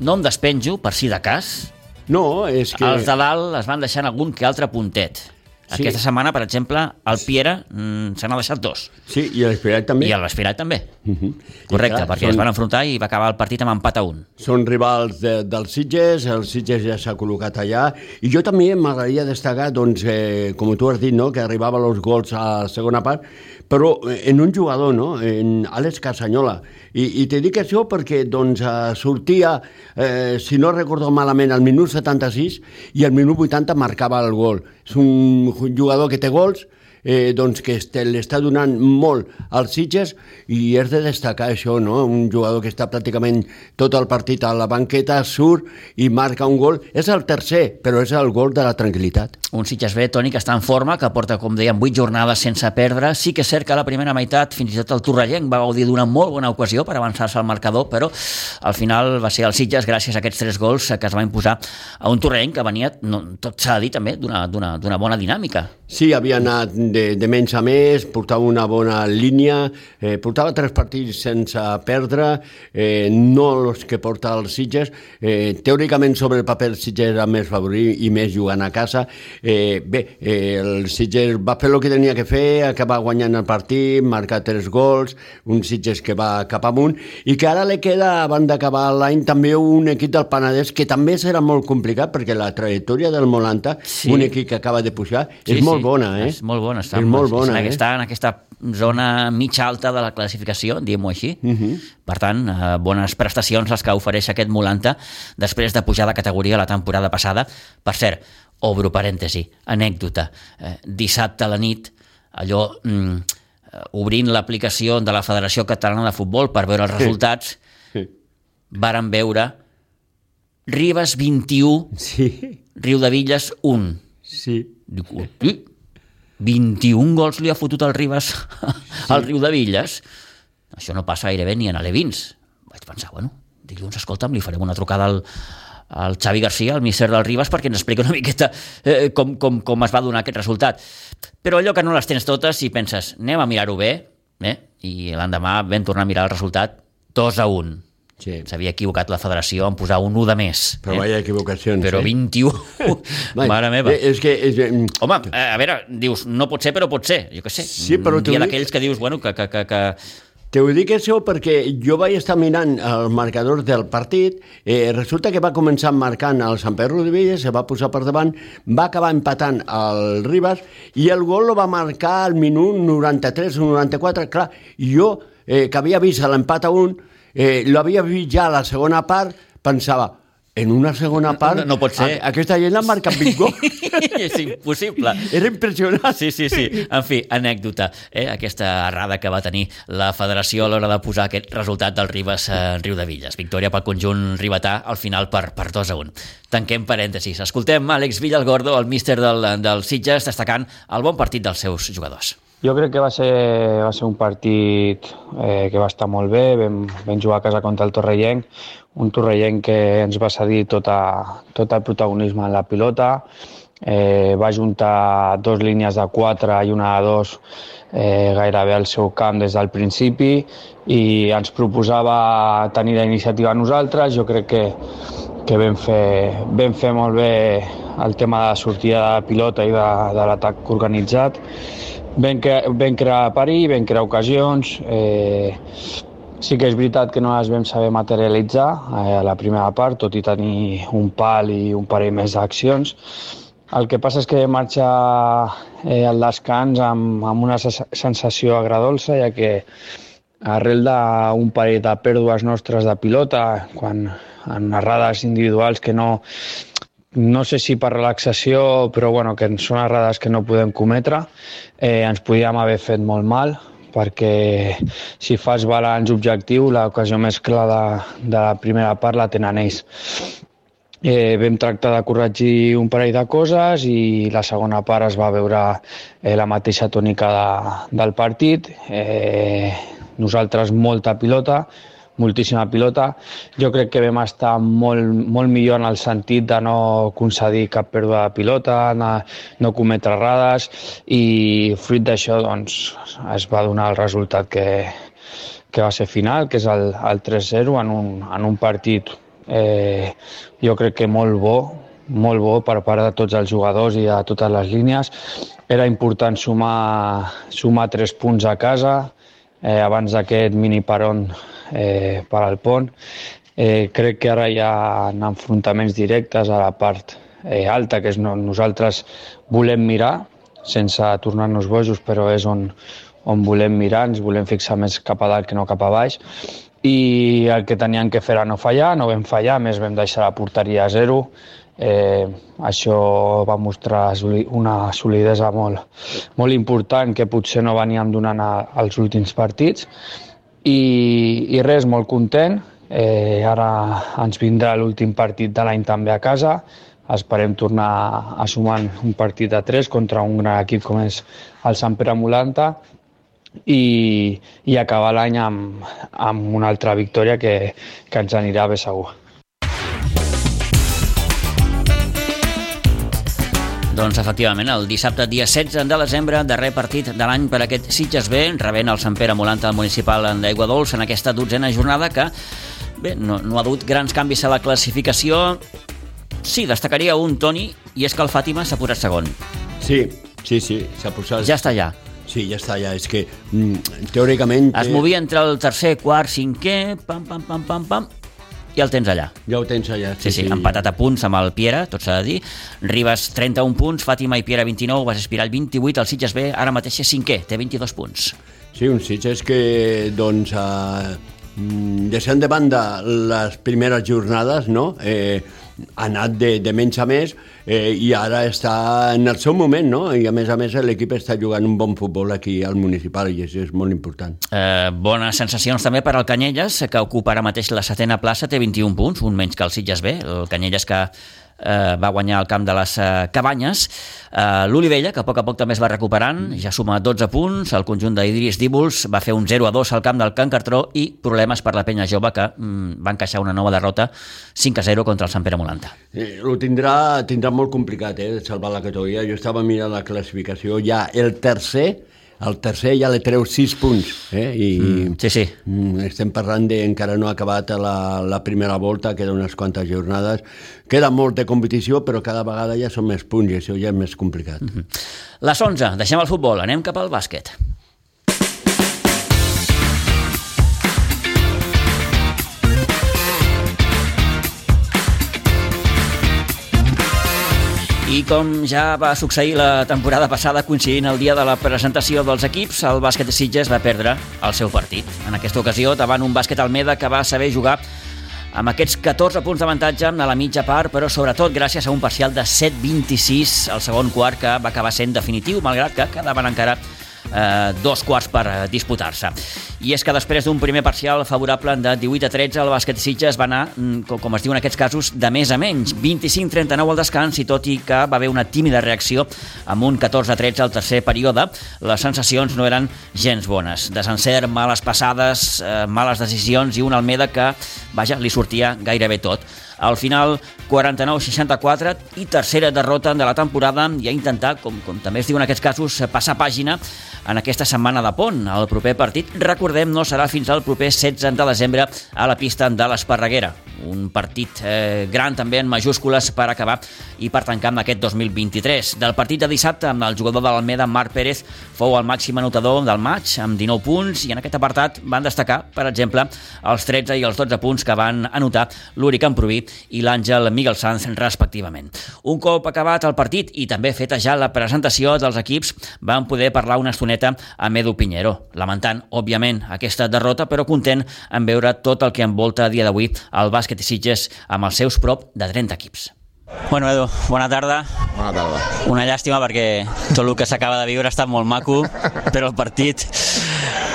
no em despenjo, per si de cas. No, és que... Els de dalt es van deixant algun que altre puntet. Sí. Aquesta setmana, per exemple, el Piera mm, se n'ha deixat dos. Sí, i l'Espirat també. I l'Espirat també. Uh -huh. Correcte, clar, perquè són... es van enfrontar i va acabar el partit amb empat a un. Són rivals de, dels Sitges, el Sitges ja s'ha col·locat allà, i jo també m'agradaria destacar, doncs, eh, com tu has dit, no?, que arribava els gols a la segona part, però eh, en un jugador, no?, en Àlex Casanyola. I, i te dic això perquè, doncs, eh, sortia, eh, si no recordo malament, al minut 76 i al minut 80 marcava el gol. És un jugador que té gols, eh, doncs que l'està donant molt als Sitges i és de destacar això, no? un jugador que està pràcticament tot el partit a la banqueta, surt i marca un gol. És el tercer, però és el gol de la tranquil·litat. Un Sitges B, Toni, que està en forma, que porta, com dèiem, 8 jornades sense perdre. Sí que és cert que a la primera meitat, fins i tot el Torrellenc va gaudir d'una molt bona ocasió per avançar-se al marcador, però al final va ser el Sitges, gràcies a aquests tres gols, que es va imposar a un Torrellenc que venia, no, tot s'ha de dir també, d'una bona dinàmica. Sí, havia anat de, de menys a més, portava una bona línia, eh, portava tres partits sense perdre, eh, no els que porta els Sitges. Eh, teòricament sobre el paper el Sitges era més favorit i més jugant a casa. Eh, bé, eh, el Sitges va fer el que tenia que fer, acabar guanyant el partit, marcar tres gols, un Sitges que va cap amunt, i que ara li queda, abans d'acabar l'any, també un equip del Penedès que també serà molt complicat, perquè la trajectòria del Molanta, sí. un equip que acaba de pujar, sí, és molt molt bona, eh? És molt bona. Està, és molt bona, eh? Està en aquesta zona mitja alta de la classificació, diguem-ho així. Uh mhm. -huh. Per tant, eh, bones prestacions les que ofereix aquest Molanta després de pujar de categoria la temporada passada. Per cert, obro parèntesi, anècdota. Eh, dissabte a la nit, allò... Mm, eh, obrint l'aplicació de la Federació Catalana de Futbol per veure els resultats, sí. varen veure Ribes 21, sí. Riu de Villes 1. Sí. Dic, 21 gols li ha fotut el Ribas sí. al Riu de Villes. Això no passa gairebé ni en Alevins. Vaig pensar, bueno, dilluns, escolta'm, li farem una trucada al, el Xavi Garcia, el míster del Ribas, perquè ens explica una miqueta eh, com, com, com es va donar aquest resultat. Però allò que no les tens totes i penses, anem a mirar-ho bé, eh? i l'endemà vam tornar a mirar el resultat 2 a 1. Sí. S'havia equivocat la federació en posar un 1 de més. Però eh? vaya equivocacions. Però eh? *laughs* 21. Mare meva. Eh, és que... És, Home, a veure, dius, no pot ser, però pot ser. Jo què sé. Sí, però Hi ha d'aquells que dius, bueno, que, que, que, que Te ho dic això perquè jo vaig estar mirant el marcador del partit, eh, resulta que va començar marcant el Sant Pedro de Villa, se va posar per davant, va acabar empatant el Ribas i el gol lo va marcar al minut 93 o 94, clar, jo eh, que havia vist l'empat a un, eh, l'havia vist ja a la segona part, pensava, en una segona part... No, no pot ser. A, aquesta gent l'ha marcat 20 gols. *laughs* és impossible. Era impressionant. Sí, sí, sí. En fi, anècdota. Eh? Aquesta errada que va tenir la federació a l'hora de posar aquest resultat del Ribes a Riu de Villes. Victòria pel conjunt ribetà al final per, per 2 a 1. Tanquem parèntesis. Escoltem Àlex Villalgordo, el míster del, del Sitges, destacant el bon partit dels seus jugadors. Jo crec que va ser, va ser un partit eh, que va estar molt bé, vam, vam jugar a casa contra el Torrellenc, un Torrellenc que ens va cedir tota, tot el protagonisme en la pilota, eh, va juntar dos línies de 4 i una de 2 eh, gairebé al seu camp des del principi i ens proposava tenir la iniciativa a nosaltres. Jo crec que, que vam, fer, vam fer molt bé el tema de la sortida de la pilota i de, de l'atac organitzat vam, cre vam crear perill, vam crear ocasions, eh, sí que és veritat que no les vam saber materialitzar eh, a la primera part, tot i tenir un pal i un parell més d'accions. El que passa és que marxa eh, al descans amb, amb una sensació agradolça, ja que arrel d'un parell de pèrdues nostres de pilota, quan en errades individuals que no, no sé si per relaxació, però bueno, que són errades que no podem cometre. Eh, ens podíem haver fet molt mal, perquè si fas balanç objectiu, l'ocasió més clara de, de la primera part la tenen ells. Eh, vam tractar de corregir un parell de coses i la segona part es va veure eh, la mateixa tònica de, del partit. Eh, nosaltres molta pilota, moltíssima pilota. Jo crec que vam estar molt, molt millor en el sentit de no concedir cap pèrdua de pilota, no, no cometre errades i fruit d'això doncs, es va donar el resultat que, que va ser final, que és el, el 3-0 en, un, en un partit eh, jo crec que molt bo, molt bo per part de tots els jugadors i de totes les línies. Era important sumar, sumar tres punts a casa, eh, abans d'aquest mini peron eh, per al pont. Eh, crec que ara hi ha enfrontaments directes a la part eh, alta, que és no, nosaltres volem mirar, sense tornar-nos bojos, però és on, on volem mirar, ens volem fixar més cap a dalt que no cap a baix, i el que tenien que fer era no fallar, no vam fallar, més vam deixar la porteria a zero, Eh, això va mostrar una solidesa molt, molt important que potser no veníem donant als últims partits i, i res, molt content. Eh, ara ens vindrà l'últim partit de l'any també a casa. Esperem tornar a sumar un partit de 3 contra un gran equip com és el Sant Pere Molanta i, i acabar l'any amb, amb una altra victòria que, que ens anirà bé segur. Doncs efectivament, el dissabte dia 16 de desembre, darrer partit de l'any per aquest Sitges B, rebent el Sant Pere Molanta municipal d'Aigua Dols en aquesta dotzena jornada que bé, no, no ha dut grans canvis a la classificació. Sí, destacaria un Toni, i és que el Fàtima s'ha posat segon. Sí, sí, sí, s'ha posat... Ja està allà. Sí, ja està, ja. És que, mm, teòricament... Es movia entre el tercer, quart, cinquè, pam, pam, pam, pam, pam, i el tens allà. Ja ho tens allà. Sí, sí, sí, empatat a punts amb el Piera, tot s'ha de dir. Ribes 31 punts, Fàtima i Piera 29, vas aspirar 28, el Sitges B ara mateix és cinquè, té 22 punts. Sí, un Sitges que, doncs, uh, deixant de banda les primeres jornades, no?, eh, ha anat de, de menys a més eh, i ara està en el seu moment, no? I a més a més l'equip està jugant un bon futbol aquí al municipal i això és molt important. Eh, bones sensacions també per al Canyelles, que ocupa ara mateix la setena plaça, té 21 punts, un menys que el Sitges B, el Canyelles que eh, va guanyar el camp de les eh, Cabanyes. Eh, L'Olivella, que a poc a poc també es va recuperant, ja suma 12 punts, el conjunt d'Idris Díbols va fer un 0 a 2 al camp del Can Cartró i problemes per la penya jove que mm, va encaixar una nova derrota 5 a 0 contra el Sant Pere Molanta. Eh, ho tindrà, tindrà molt complicat, eh, salvar la categoria. Jo estava mirant la classificació, ja el tercer el tercer ja li treu 6 punts. Eh? I, mm, sí, sí. Mm, estem parlant de encara no ha acabat la, la primera volta, queden unes quantes jornades. Queda molt de competició, però cada vegada ja són més punts i això ja és més complicat. Mm -hmm. Les 11, deixem el futbol, anem cap al bàsquet. I com ja va succeir la temporada passada, coincidint el dia de la presentació dels equips, el bàsquet de Sitges va perdre el seu partit. En aquesta ocasió, davant un bàsquet Almeda que va saber jugar amb aquests 14 punts d'avantatge a la mitja part, però sobretot gràcies a un parcial de 7-26 al segon quart que va acabar sent definitiu, malgrat que quedaven encara eh, dos quarts per eh, disputar-se. I és que després d'un primer parcial favorable de 18 a 13, el bàsquet Sitges va anar, mm, com, es diu en aquests casos, de més a menys. 25-39 al descans i tot i que va haver una tímida reacció amb un 14 a 13 al tercer període, les sensacions no eren gens bones. Desencert, males passades, eh, males decisions i un Almeda que, vaja, li sortia gairebé tot. Al final, 49-64 i tercera derrota de la temporada i a intentar, com, com també es diu en aquests casos, passar pàgina en aquesta setmana de pont. El proper partit, recordem, no serà fins al proper 16 de desembre a la pista de l'Esparreguera. Un partit eh, gran també en majúscules per acabar i per tancar amb aquest 2023. Del partit de dissabte, amb el jugador de l'Almeda, Marc Pérez, fou el màxim anotador del maig, amb 19 punts, i en aquest apartat van destacar, per exemple, els 13 i els 12 punts que van anotar l'Uri Camproví i l'Àngel Miguel Sanz, respectivament. Un cop acabat el partit i també feta ja la presentació dels equips, van poder parlar una estoneta amb Edu Pinheiro, lamentant, òbviament, aquesta derrota, però content en veure tot el que envolta a dia d'avui el bàsquet i Sitges amb els seus prop de 30 equips. Bueno, Edu, bona tarda. Bona tarda. Una llàstima perquè tot el que s'acaba de viure ha estat molt maco, però el partit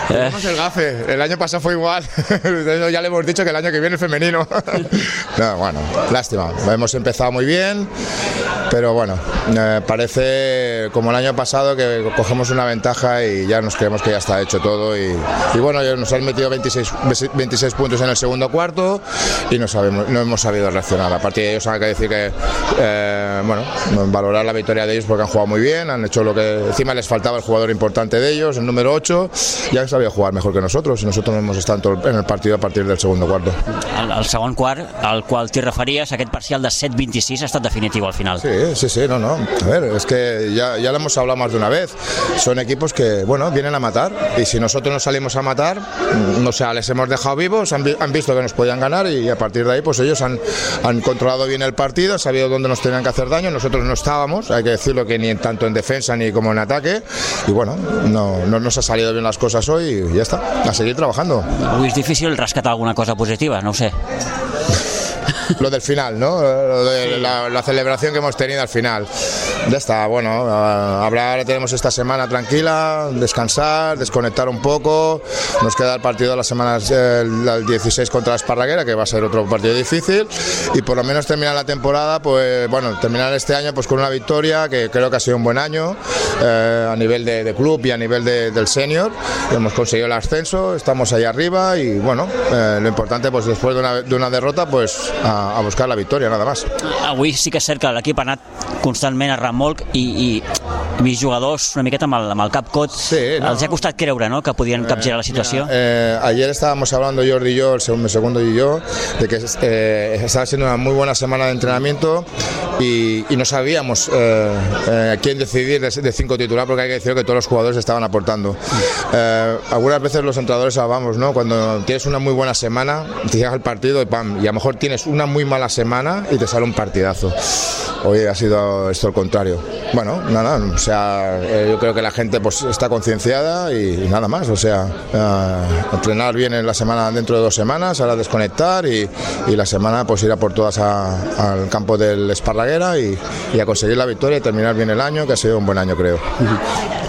Tenemos el gafe, el año pasado fue igual, *laughs* ya le hemos dicho que el año que viene es femenino. *laughs* no, bueno, lástima, hemos empezado muy bien, pero bueno, eh, parece como el año pasado que cogemos una ventaja y ya nos creemos que ya está hecho todo y, y bueno, nos han metido 26, 26 puntos en el segundo cuarto y no, sabemos, no hemos sabido reaccionar. A partir de ellos hay que decir que, eh, bueno, valorar la victoria de ellos porque han jugado muy bien, han hecho lo que encima les faltaba el jugador importante de ellos, el número 8, ya sabia jugar mejor que nosotros y nosotros no hemos estado en el partido a partir del segundo cuarto. El, el segon quart, al qual t'hi referies, aquest parcial de 7-26 ha estat definitiu al final. Sí, sí, sí, no, no. A ver, es que ya, ya lo hemos hablado más de una vez. Son equipos que, bueno, vienen a matar y si nosotros no salimos a matar, no sé, les hemos dejado vivos, han, han visto que nos podían ganar y a partir de ahí, pues ellos han, han controlado bien el partido, han sabido dónde nos tenían que hacer daño, nosotros no estábamos, hay que decirlo que ni en, tanto en defensa ni como en ataque y bueno, no, no nos ha salido bien las cosas hoy y ya está, a seguir trabajando. És difícil rescatar alguna cosa positiva, no sé. Lo del final, ¿no? Lo de la, la celebración que hemos tenido al final. Ya está, bueno, a- hablar, tenemos esta semana tranquila, descansar, desconectar un poco. Nos queda el partido de la semana el, el 16 contra la Esparraguera, que va a ser otro partido difícil. Y por lo menos terminar la temporada, pues bueno, terminar este año pues con una victoria, que creo que ha sido un buen año eh, a nivel de, de club y a nivel de- del senior. Hemos conseguido el ascenso, estamos ahí arriba y bueno, eh, lo importante pues después de una, de una derrota, pues a, a buscar la victoria, nada más. Avui sí que és cert que l'equip ha anat constantment a remolc i, i, mis jugadors una miqueta amb el, amb el cap cot Sí, no. els ha costat creure no? que podien capgirar la situació. Eh, ayer estábamos hablando Jordi y yo, el segundo, el segundo y yo, de que eh, estaba siendo una muy buena semana de entrenamiento y, y no sabíamos eh, eh, quién decidir de, de cinco titular porque hay que decir que todos los jugadores estaban aportando. Eh, algunas veces los entrenadores hablamos, ¿no? Cuando tienes una muy buena semana, te llegas al partido y pam, y a lo mejor tienes una muy mala semana y te sale un partidazo. Hoy ha sido esto el contrario. Bueno, nada, o sea, eh, yo creo que la gente pues está concienciada y, nada más, o sea, eh, entrenar bien en la semana dentro de dos semanas, ahora desconectar y, y la semana pues ir a por todas a- al campo del Esparraguera y a conseguir la victoria y terminar bien el año, que ha sido un buen año creo.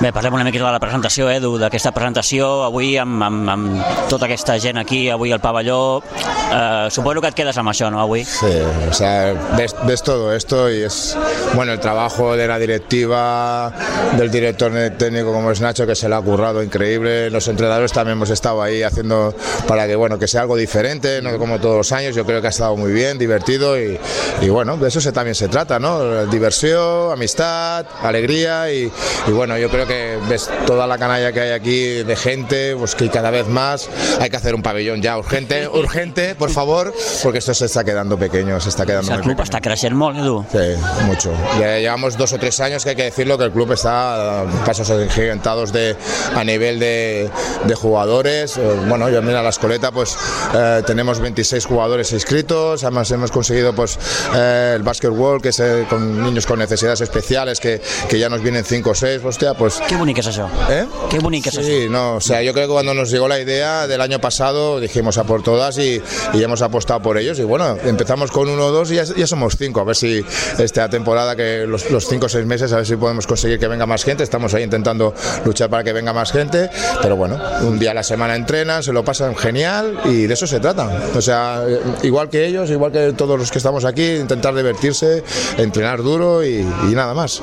Bé, parlem una miqueta de la presentació, Edu, d'aquesta presentació, avui amb, amb, amb tota aquesta gent aquí, avui al pavelló, eh, suposo que et quedes amb això, no, avui? Sí, o sea, ves, ves todo esto y es, bueno, el trabajo de la directiva, del director técnico como es Nacho, que se le ha currado increíble, los entrenadores también hemos estado ahí haciendo para que, bueno, que sea algo diferente, no como todos los años, yo creo que ha estado muy bien, divertido y, y bueno, de eso se, también se trata, ¿no? Diversión, amistad, alegría y, y bueno, yo creo que ves toda la canalla que hay aquí de gente, pues que cada vez más hay que hacer un pabellón ya urgente, *laughs* urgente, por favor, porque esto se está quedando pequeño, se está quedando el muy club pequeño. està creixent molt, Edu. Sí, mucho. Ya llevamos dos o tres años que hay que decirlo que el club está a pasos agigantados de, a nivel de, de jugadores. Eh, Bueno, yo mira la escoleta, pues eh, tenemos 26 jugadores inscritos, además hemos conseguido pues eh, el basketball, que es eh, con niños con necesidades especiales, que, que ya nos vienen 5 o 6, hostia, pues Que bonic és això. ¿Eh? Que bonic és això. Sí, no, o sea, yo creo que cuando nos llegó la idea del año pasado dijimos a por todas y, y hemos apostado por ellos y bueno, empezamos con uno o dos y ya, ya somos cinco, a ver si esta temporada que los, los cinco o seis meses a ver si podemos conseguir que venga más gente, estamos ahí intentando luchar para que venga más gente, pero bueno, un día a la semana entrenan, se lo pasan genial y de eso se trata, o sea, igual que ellos, igual que todos los que estamos aquí, intentar divertirse, entrenar duro y, y nada más.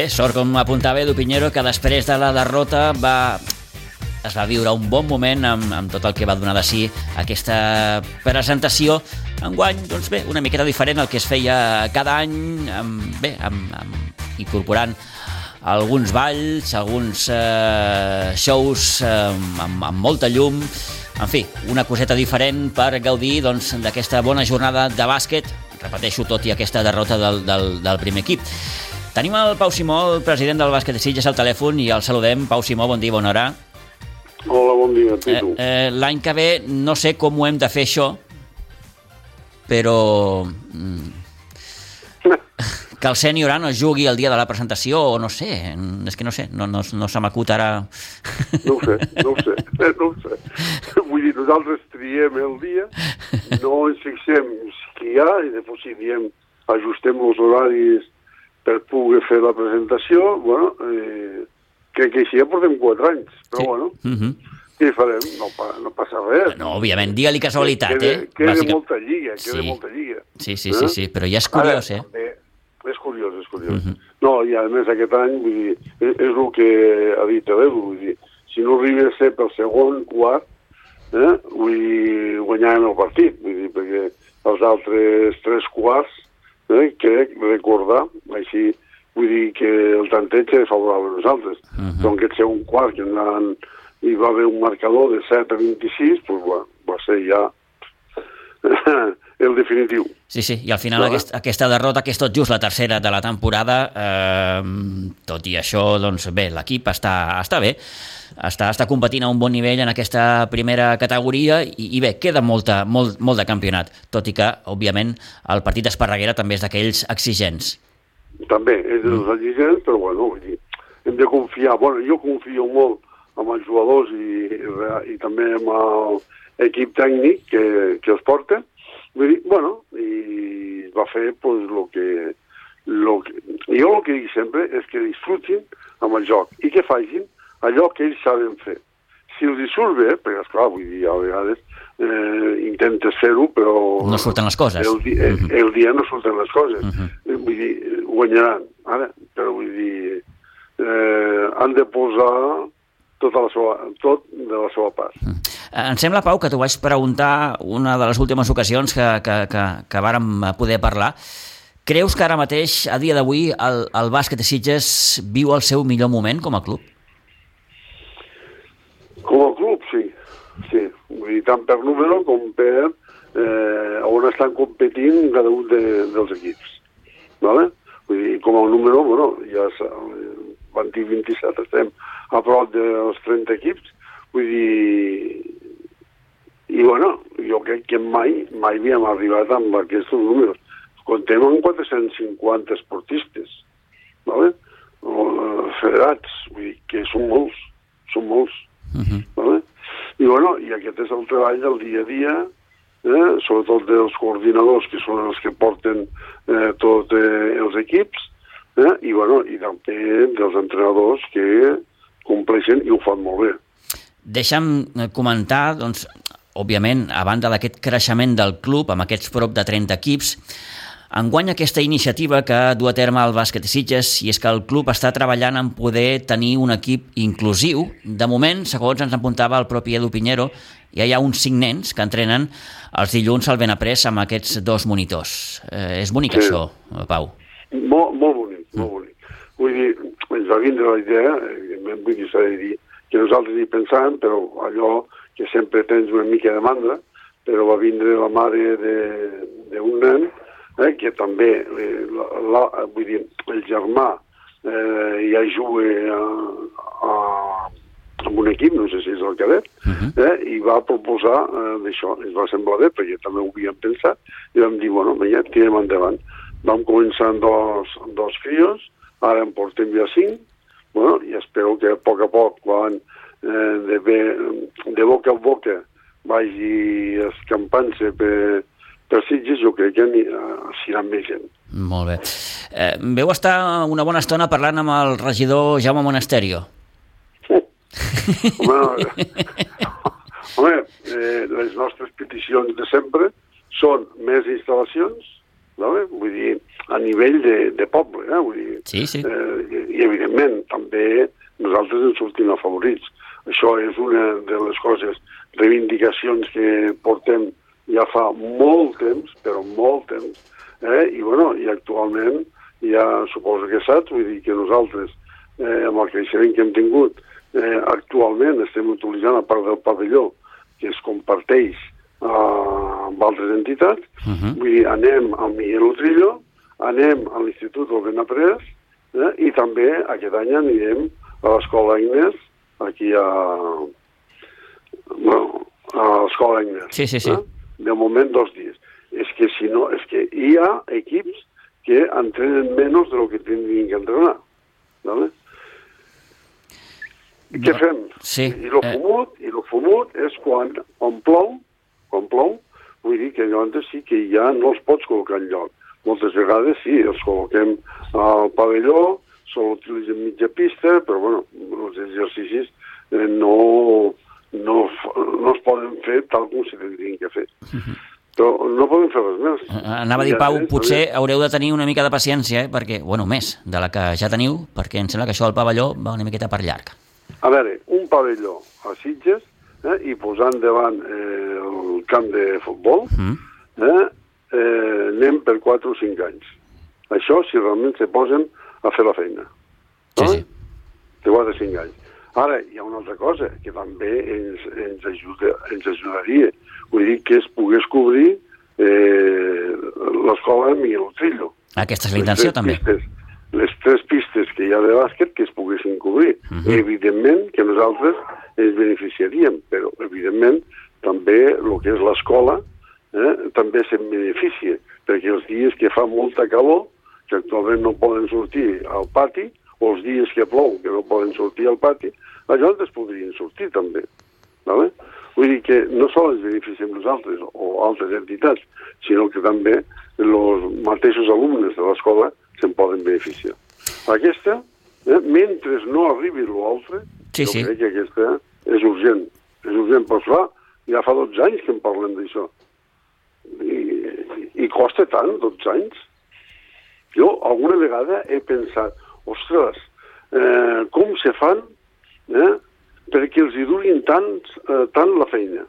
Bé, sort com apuntava Edu Pinheiro, que després de la derrota va es va viure un bon moment amb, amb tot el que va donar de si aquesta presentació. Enguany, doncs bé, una miqueta diferent al que es feia cada any, amb, bé, amb, amb, incorporant alguns balls, alguns eh, shows eh, amb, amb molta llum, en fi, una coseta diferent per gaudir doncs, d'aquesta bona jornada de bàsquet, repeteixo, tot i aquesta derrota del, del, del primer equip. Tenim el Pau Simó, el president del bàsquet de Sitges, al telèfon i el saludem. Pau Simó, bon dia, bona hora. Hola, bon dia, Eh, Pitu. eh, L'any que ve no sé com ho hem de fer això, però mm, que el sènior no jugui el dia de la presentació o no sé, és que no sé, no, no, no se m'acut ara... No ho sé, no ho sé, no ho sé. Vull dir, nosaltres triem el dia, no ens fixem qui hi ha, i després si diem ajustem els horaris per poder fer la presentació, bueno, eh, crec que així ja portem quatre anys, però Sí. bueno, Uh -huh. què farem? No, no passa res. No, òbviament, digue-li casualitat, queda, eh? Queda Bàsica- molta lliga, queda Sí. molta lliga. Sí, sí, sí, sí, però ja és curiós, eh? També, és curiós, és curiós. Mhm. No, i a més aquest any, vull dir, és, és el que ha dit l'Edu, vull dir, si no arriba a ser pel segon quart, eh, vull dir, guanyàvem el partit, vull dir, perquè els altres tres quarts, eh, crec recordar, així, vull dir que el tanteig és favorable a nosaltres. Uh. -huh. Doncs aquest segon quart, que anaven, hi va haver un marcador de 7 a 26, doncs va, va ser ja *laughs* el definitiu. Sí, sí, i al final aquest, aquesta derrota, que és tot just la tercera de la temporada, eh, tot i això, doncs bé, l'equip està, està bé, està, està competint a un bon nivell en aquesta primera categoria i, i bé, queda molta, molt, molt de campionat, tot i que, òbviament, el partit d'Esparreguera també és d'aquells exigents. també és dels exigents, però bueno, vull dir, hem de confiar. Bueno, jo confio molt amb els jugadors i, i, i també amb l'equip tècnic que, que els porta. Vull dir, bueno, i va fer pues, lo que, lo que... Jo el que dic sempre és que disfrutin amb el joc i que facin allò que ells saben fer. Si els hi surt bé, perquè esclar, vull dir, a vegades eh, intentes fer-ho, però... No surten les coses. El, di el, Mhm. el dia no surten les coses. Mhm. Eh, Vull dir, guanyaran, ara, però vull dir, eh, han de posar tota la seva, tot de la seva part. Eh, Em sembla, Pau, que t'ho vaig preguntar una de les últimes ocasions que, que, que, que vàrem poder parlar. Creus que ara mateix, a dia d'avui, el, el bàsquet de Sitges viu el seu millor moment com a club? Com a club, sí. sí. Vull dir, tant per número com per eh, on estan competint cada un de, dels equips. Vale? Vull dir, com a número, bueno, ja s'ha- van dir 27, estem a prop dels 30 equips. Vull dir, i bueno, jo crec que mai, mai havíem arribat amb aquests números. Contem amb 450 esportistes, vale? eh, federats, vull dir que són molts, són molts. Uh -huh. Vale? I, bueno, I aquest és el treball del dia a dia eh, sobretot dels coordinadors, que són els que porten eh, tots eh, els equips, eh, i, bueno, i també dels entrenadors que compleixen i ho fan molt bé. Deixa'm eh, comentar, doncs, òbviament, a banda d'aquest creixement del club, amb aquests prop de 30 equips, enguany aquesta iniciativa que du a terme el bàsquet Sitges i és que el club està treballant en poder tenir un equip inclusiu. De moment, segons ens apuntava el propi Edu Pinheiro, ja hi ha uns cinc nens que entrenen els dilluns al Benaprés amb aquests dos monitors. Eh, és bonic sí. això, Pau. Molt, molt bonic, mm. molt bonic. Vull dir, ens va vindre la idea, evidentment vull dir, s'ha de dir, que nosaltres hi pensàvem, però allò que sempre tens una mica de mandra, però va vindre la mare d'un nen eh, que també, eh, la, la, vull dir, el germà eh, ja juga a, a, amb un equip, no sé si és el cadet, uh -huh. eh, i va proposar eh, d'això. Ens va semblar bé, perquè també ho havíem pensat, i vam dir, bueno, ja tirem endavant. Vam començar amb dos, dos fios, ara en portem ja cinc, bueno, i espero que a poc a poc, quan eh, de, bé, de boca a boca vagi escampant-se per, per Sitges, jo crec que s'hi anirà més gent. Molt bé. Eh, veu estar una bona estona parlant amb el regidor Jaume Monasterio. Home, *laughs* home eh, les nostres peticions de sempre són més instal·lacions, no? vull dir, a nivell de, de poble, eh? vull dir, sí, sí. Eh, i evidentment també nosaltres ens sortim afavorits. Això és una de les coses, reivindicacions que portem ja fa molt temps, però molt temps, eh? i bueno, i actualment ja suposo que saps, vull dir que nosaltres, eh, amb el creixement que hem tingut, eh, actualment estem utilitzant a part del pavelló que es comparteix eh, amb altres entitats, uh -huh. vull dir, anem al Miguel Utrillo, anem a l'Institut del Benaprés eh, i també aquest any anirem a l'Escola Agnès, aquí a, bueno, a l'Escola Agnès. Sí, sí, sí. Eh? De moment dos dies. És que si no, és que hi ha equips que entrenen menys de lo que tindrien que entrenar. ¿vale? I què fem? Sí. I lo eh... fumut, i lo fumut és quan, quan plou, quan plou, vull dir que llavors sí que ja no els pots col·locar enlloc. Moltes vegades sí, els col·loquem al pavelló, sol utilitzem mitja pista, però bueno, els exercicis eh, no, no, no es poden fer tal com se tindrien que fer. Uh -huh. Però no podem fer res més. Eh, anava a dir, Pau, potser haureu de tenir una mica de paciència, eh? perquè, bueno, més de la que ja teniu, perquè em sembla que això del pavelló va una miqueta per llarg. A veure, un pavelló a Sitges eh, i posant davant eh, el camp de futbol, mm. eh, eh, anem per 4 o 5 anys. Això si realment se posen a fer la feina. Sí, sí. De 4 o 5 anys. Ara, hi ha una altra cosa que també ens, ens, ajuda, ens ajudaria. Vull dir que es pogués cobrir eh, l'escola Miguel Trillo. Aquesta és la intenció, també. Pistes, les tres pistes que hi ha de bàsquet que es poguessin cobrir. Uh -huh. Evidentment que nosaltres ens beneficiaríem, però evidentment també el que és l'escola eh, també se'n beneficia, perquè els dies que fa molta calor, que actualment no poden sortir al pati, o els dies que plou, que no poden sortir al pati, allò es podrien sortir també. Vale? Vull dir que no sols beneficiem nosaltres o altres entitats, sinó que també els mateixos alumnes de l'escola se'n poden beneficiar. Aquesta, eh, mentre no arribi l'altre, sí, jo sí. crec que aquesta és urgent. És urgent, però clar, ja fa 12 anys que en parlem d'això. I, I costa tant, 12 anys. Jo alguna vegada he pensat, ostres, eh, com se fan eh, perquè els hi durin tant, eh, tant la feina,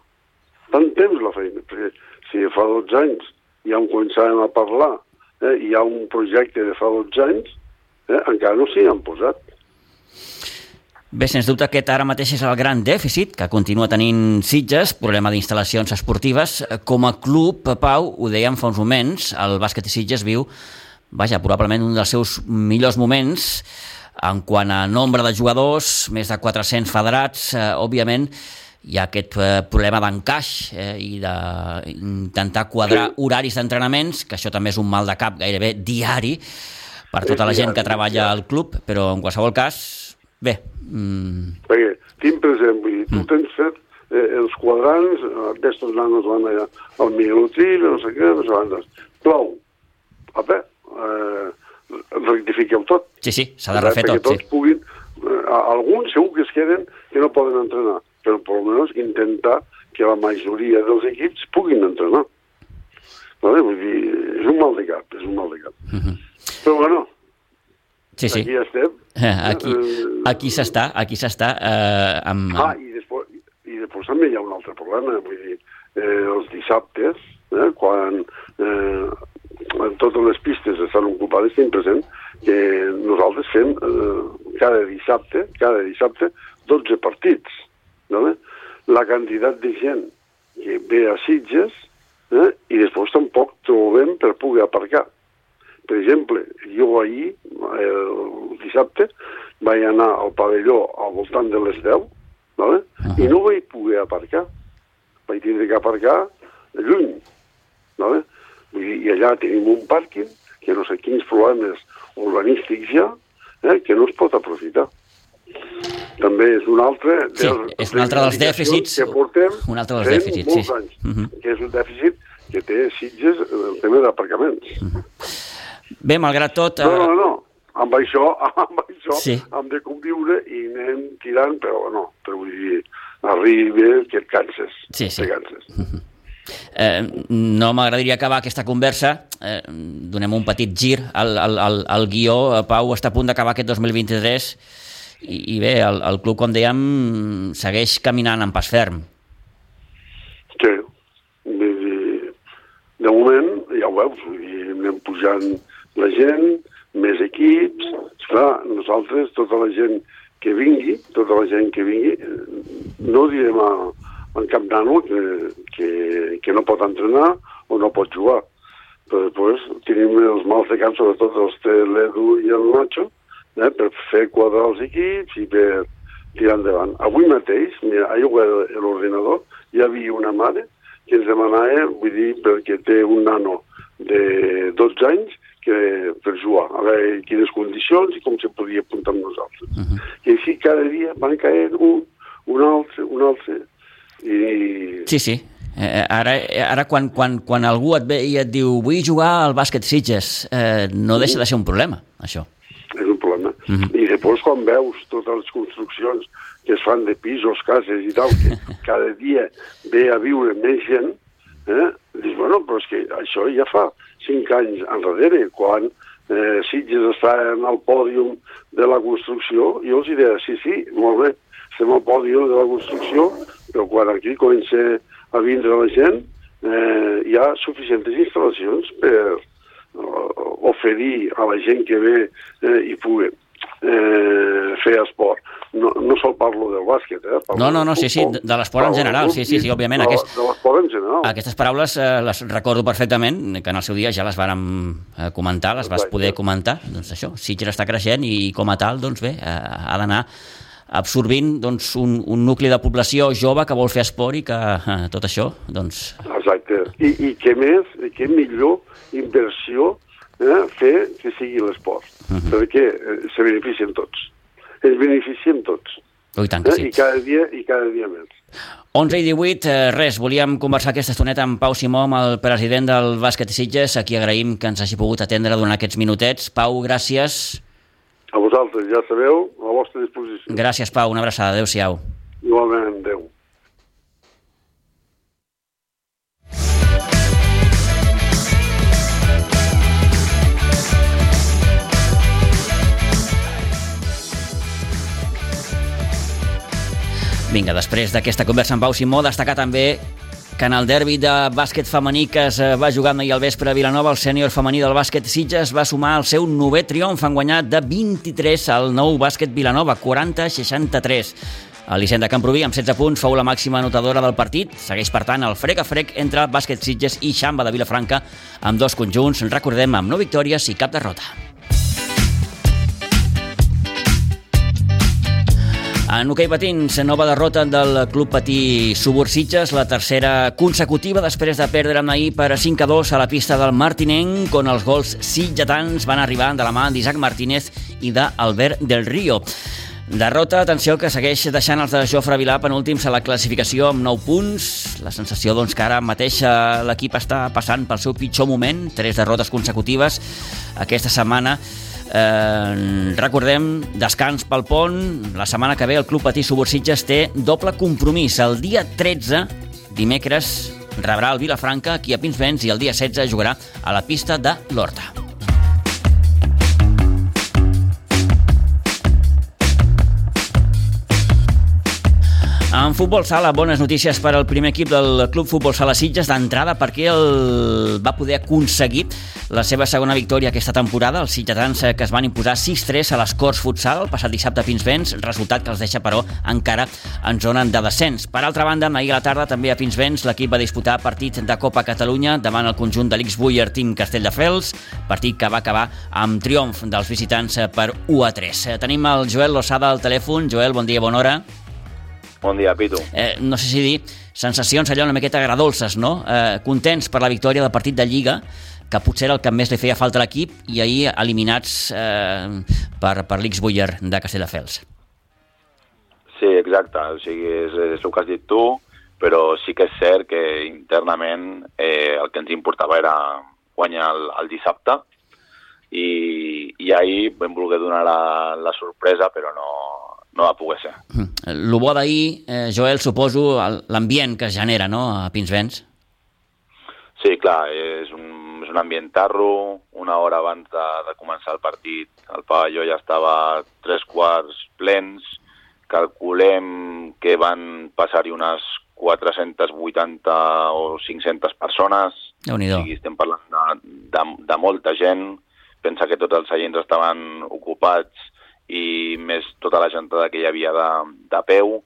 tant temps la feina, perquè si fa 12 anys ja en començàvem a parlar eh, hi ha un projecte de fa 12 anys, eh, encara no s'hi han posat. Bé, sens dubte aquest ara mateix és el gran dèficit que continua tenint Sitges, problema d'instal·lacions esportives. Com a club, Pau, ho dèiem fa uns moments, el bàsquet de Sitges viu, vaja, probablement un dels seus millors moments en quant a nombre de jugadors, més de 400 federats, eh, òbviament, hi ha aquest eh, problema d'encaix eh, i d'intentar quadrar sí. horaris d'entrenaments, que això també és un mal de cap gairebé diari per tota la gent que treballa al club, però en qualsevol cas, bé... Mm... Perquè tinc present, vull dir, tu mm. tens fet eh, els quadrants, aquests nanos van allà al minutil, no sé què, no sé quantes. Plou. Apa, eh, rectifiqueu tot. Sí, sí, s'ha de refer tot, tots sí. puguin, eh, alguns segur que es queden que no poden entrenar, però per almenys intentar que la majoria dels equips puguin entrenar. Vale? Vull dir, és un mal de cap, és un mal de cap. Uh -huh. Però bueno, Sí, sí. aquí estem. *laughs* Aquí, aquí s'està, aquí s'està. Eh, amb, Ah, i després, i després també hi ha un altre problema, vull dir, eh, els dissabtes, eh, quan eh, totes les pistes estan ocupades, tinc present que nosaltres fem eh, cada dissabte, cada dissabte, 12 partits. No? La quantitat de gent que ve a Sitges eh, i després tampoc trobem per poder aparcar. Per exemple, jo ahir, el dissabte, vaig anar al pavelló al voltant de les 10, vale? uh -huh. i no vaig poder aparcar. Vaig tindre que aparcar lluny. Vale? Vull dir, I allà tenim un pàrquing que no sé quins problemes urbanístics hi ha, eh, que no es pot aprofitar. També és un altre Sí, és un altre dels dèficits, que portem un altre dels dèficits, molts sí. anys, Uh -huh. que és un dèficit que té Sitges el tema d'aparcaments. Bé, malgrat tot... No, no, Eh, no. Amb això, *laughs* amb això Sí. hem de conviure i anem tirant, però no, però vull dir, arriba que et canses. Sí, sí. Te canses. Eh, no m'agradaria acabar aquesta conversa. Eh, donem un petit gir al, al, al, al guió. Eh, Pau està a punt d'acabar aquest 2023 i, i bé, el, el club, com dèiem, segueix caminant en pas ferm. Sí. Dir, de moment, ja ho veus, vull dir, anem pujant la gent, més equips, esclar, nosaltres, tota la gent que vingui, tota la gent que vingui, eh, no direm a, en cap nano que, que, que no pot entrenar o no pot jugar. Però després tenim els mals de cap, sobretot els té l'Edu i el Nacho, eh, per fer quadrar els equips i per tirar endavant. Avui mateix, mira, ahir a l'ordinador, hi havia una mare que ens demanava, vull dir, perquè té un nano de 12 anys que per jugar, a veure quines condicions i com se podia apuntar amb nosaltres. Uh -huh. I així cada dia van caient un, un altre, un altre, i Sí, sí. Eh, ara, ara quan, quan, quan algú et ve i et diu vull jugar al bàsquet Sitges, eh, no deixa de ser un problema, això. és un problema. Uh -huh. I després quan veus totes les construccions que es fan de pisos, cases i tal, que *laughs* cada dia ve a viure més gent, eh? dius, bueno, però és que això ja fa cinc anys enrere, quan eh, Sitges està en el pòdium de la construcció, jo els deia, sí, sí, molt bé, estem al pòdium de la construcció, però quan aquí comença a vindre la gent, eh, hi ha suficients instal·lacions per eh, oferir a la gent que ve eh, i pugui eh, fer esport. No, no sol parlo del bàsquet, eh? Parlo No, no, no, sí, sí, de- l'esport en general, sí, sí, sí, òbviament, aquest- de l'esport en general. Aquestes paraules eh, les recordo perfectament, que en el seu dia ja les vàrem eh, comentar, les vas poder comentar. Doncs això, Sitges està creixent i com a tal, doncs bé, eh, ha d'anar absorbint doncs, un, un nucli de població jove que vol fer esport i que eh, tot això, doncs... Exacte. I, I què més, i què millor inversió eh, fer que sigui l'esport. Uh -huh. Perquè eh, se beneficien tots. Ens beneficiem tots. Oh, i tant que Eh? sí. I cada dia i cada dia més. 11 i 18, eh, res, volíem conversar aquesta estoneta amb Pau Simó, amb el president del bàsquet Sitges, a qui agraïm que ens hagi pogut atendre durant aquests minutets. Pau, gràcies. A vosaltres, ja sabeu, la vostra disposició. Gràcies, Pau, una abraçada. Adéu-siau. Igualment, adeu. Vinga, després d'aquesta conversa amb Pau Simó, destacar també que en el derbi de bàsquet femení que es eh, va jugar ahir al vespre a Vilanova, el sènior femení del bàsquet Sitges va sumar el seu novè triomf en guanyar de 23 al nou bàsquet Vilanova, 40-63. L'Hisenda Camproví, amb 16 punts, fou la màxima anotadora del partit. Segueix, per tant, el frec a frec entre bàsquet Sitges i Xamba de Vilafranca, amb dos conjunts, recordem, amb no victòries i cap derrota. En hoquei patins, nova derrota del Club Patí Subursitges, la tercera consecutiva després de perdre ahir per 5 a 2 a la pista del Martinenc, on els gols sitgetans van arribar de la mà d'Isaac Martínez i d'Albert del Río. Derrota, atenció, que segueix deixant els de Jofre Vilà penúltims a la classificació amb 9 punts. La sensació doncs, que ara mateix l'equip està passant pel seu pitjor moment, tres derrotes consecutives aquesta setmana. Eh, recordem, descans pel pont. La setmana que ve el Club Patí Subursitges té doble compromís. El dia 13, dimecres, rebrà el Vilafranca aquí a Pinsbens i el dia 16 jugarà a la pista de l'Horta. En futbol sala, bones notícies per al primer equip del Club Futbol Sala Sitges d'entrada perquè el va poder aconseguir la seva segona victòria aquesta temporada. Els sitgetans que es van imposar 6-3 a les Corts Futsal el passat dissabte a Pinsbens, resultat que els deixa, però, encara en zona de descens. Per altra banda, ahir a la tarda també a Pinsbens l'equip va disputar partit de Copa Catalunya davant el conjunt de l'X-Buyer Team Castelldefels, partit que va acabar amb triomf dels visitants per 1 a 3. Tenim el Joel Lozada al telèfon. Joel, bon dia, bona hora. Bon dia, Pitu. Eh, no sé si dir, sensacions allò una miqueta agradolces, no? Eh, contents per la victòria del partit de Lliga, que potser era el que més li feia falta a l'equip, i ahir eliminats eh, per, per l'X-Buyer de Castelldefels. Sí, exacte. O sigui, és, és el que has dit tu, però sí que és cert que internament eh, el que ens importava era guanyar el, el dissabte i, i ahir vam voler donar la, la sorpresa, però no, no va poder ser. El bo d'ahir, eh, Joel, suposo l'ambient que es genera no, a Pinsbens. Sí, clar, és un, és un ambient tarro, una hora abans de, de començar el partit el pavelló ja estava tres quarts plens, calculem que van passar-hi unes 480 o 500 persones, o sigui, estem parlant de, de, de molta gent, pensa que tots els seients estaven ocupats i més tota la gentada que hi havia de, de peu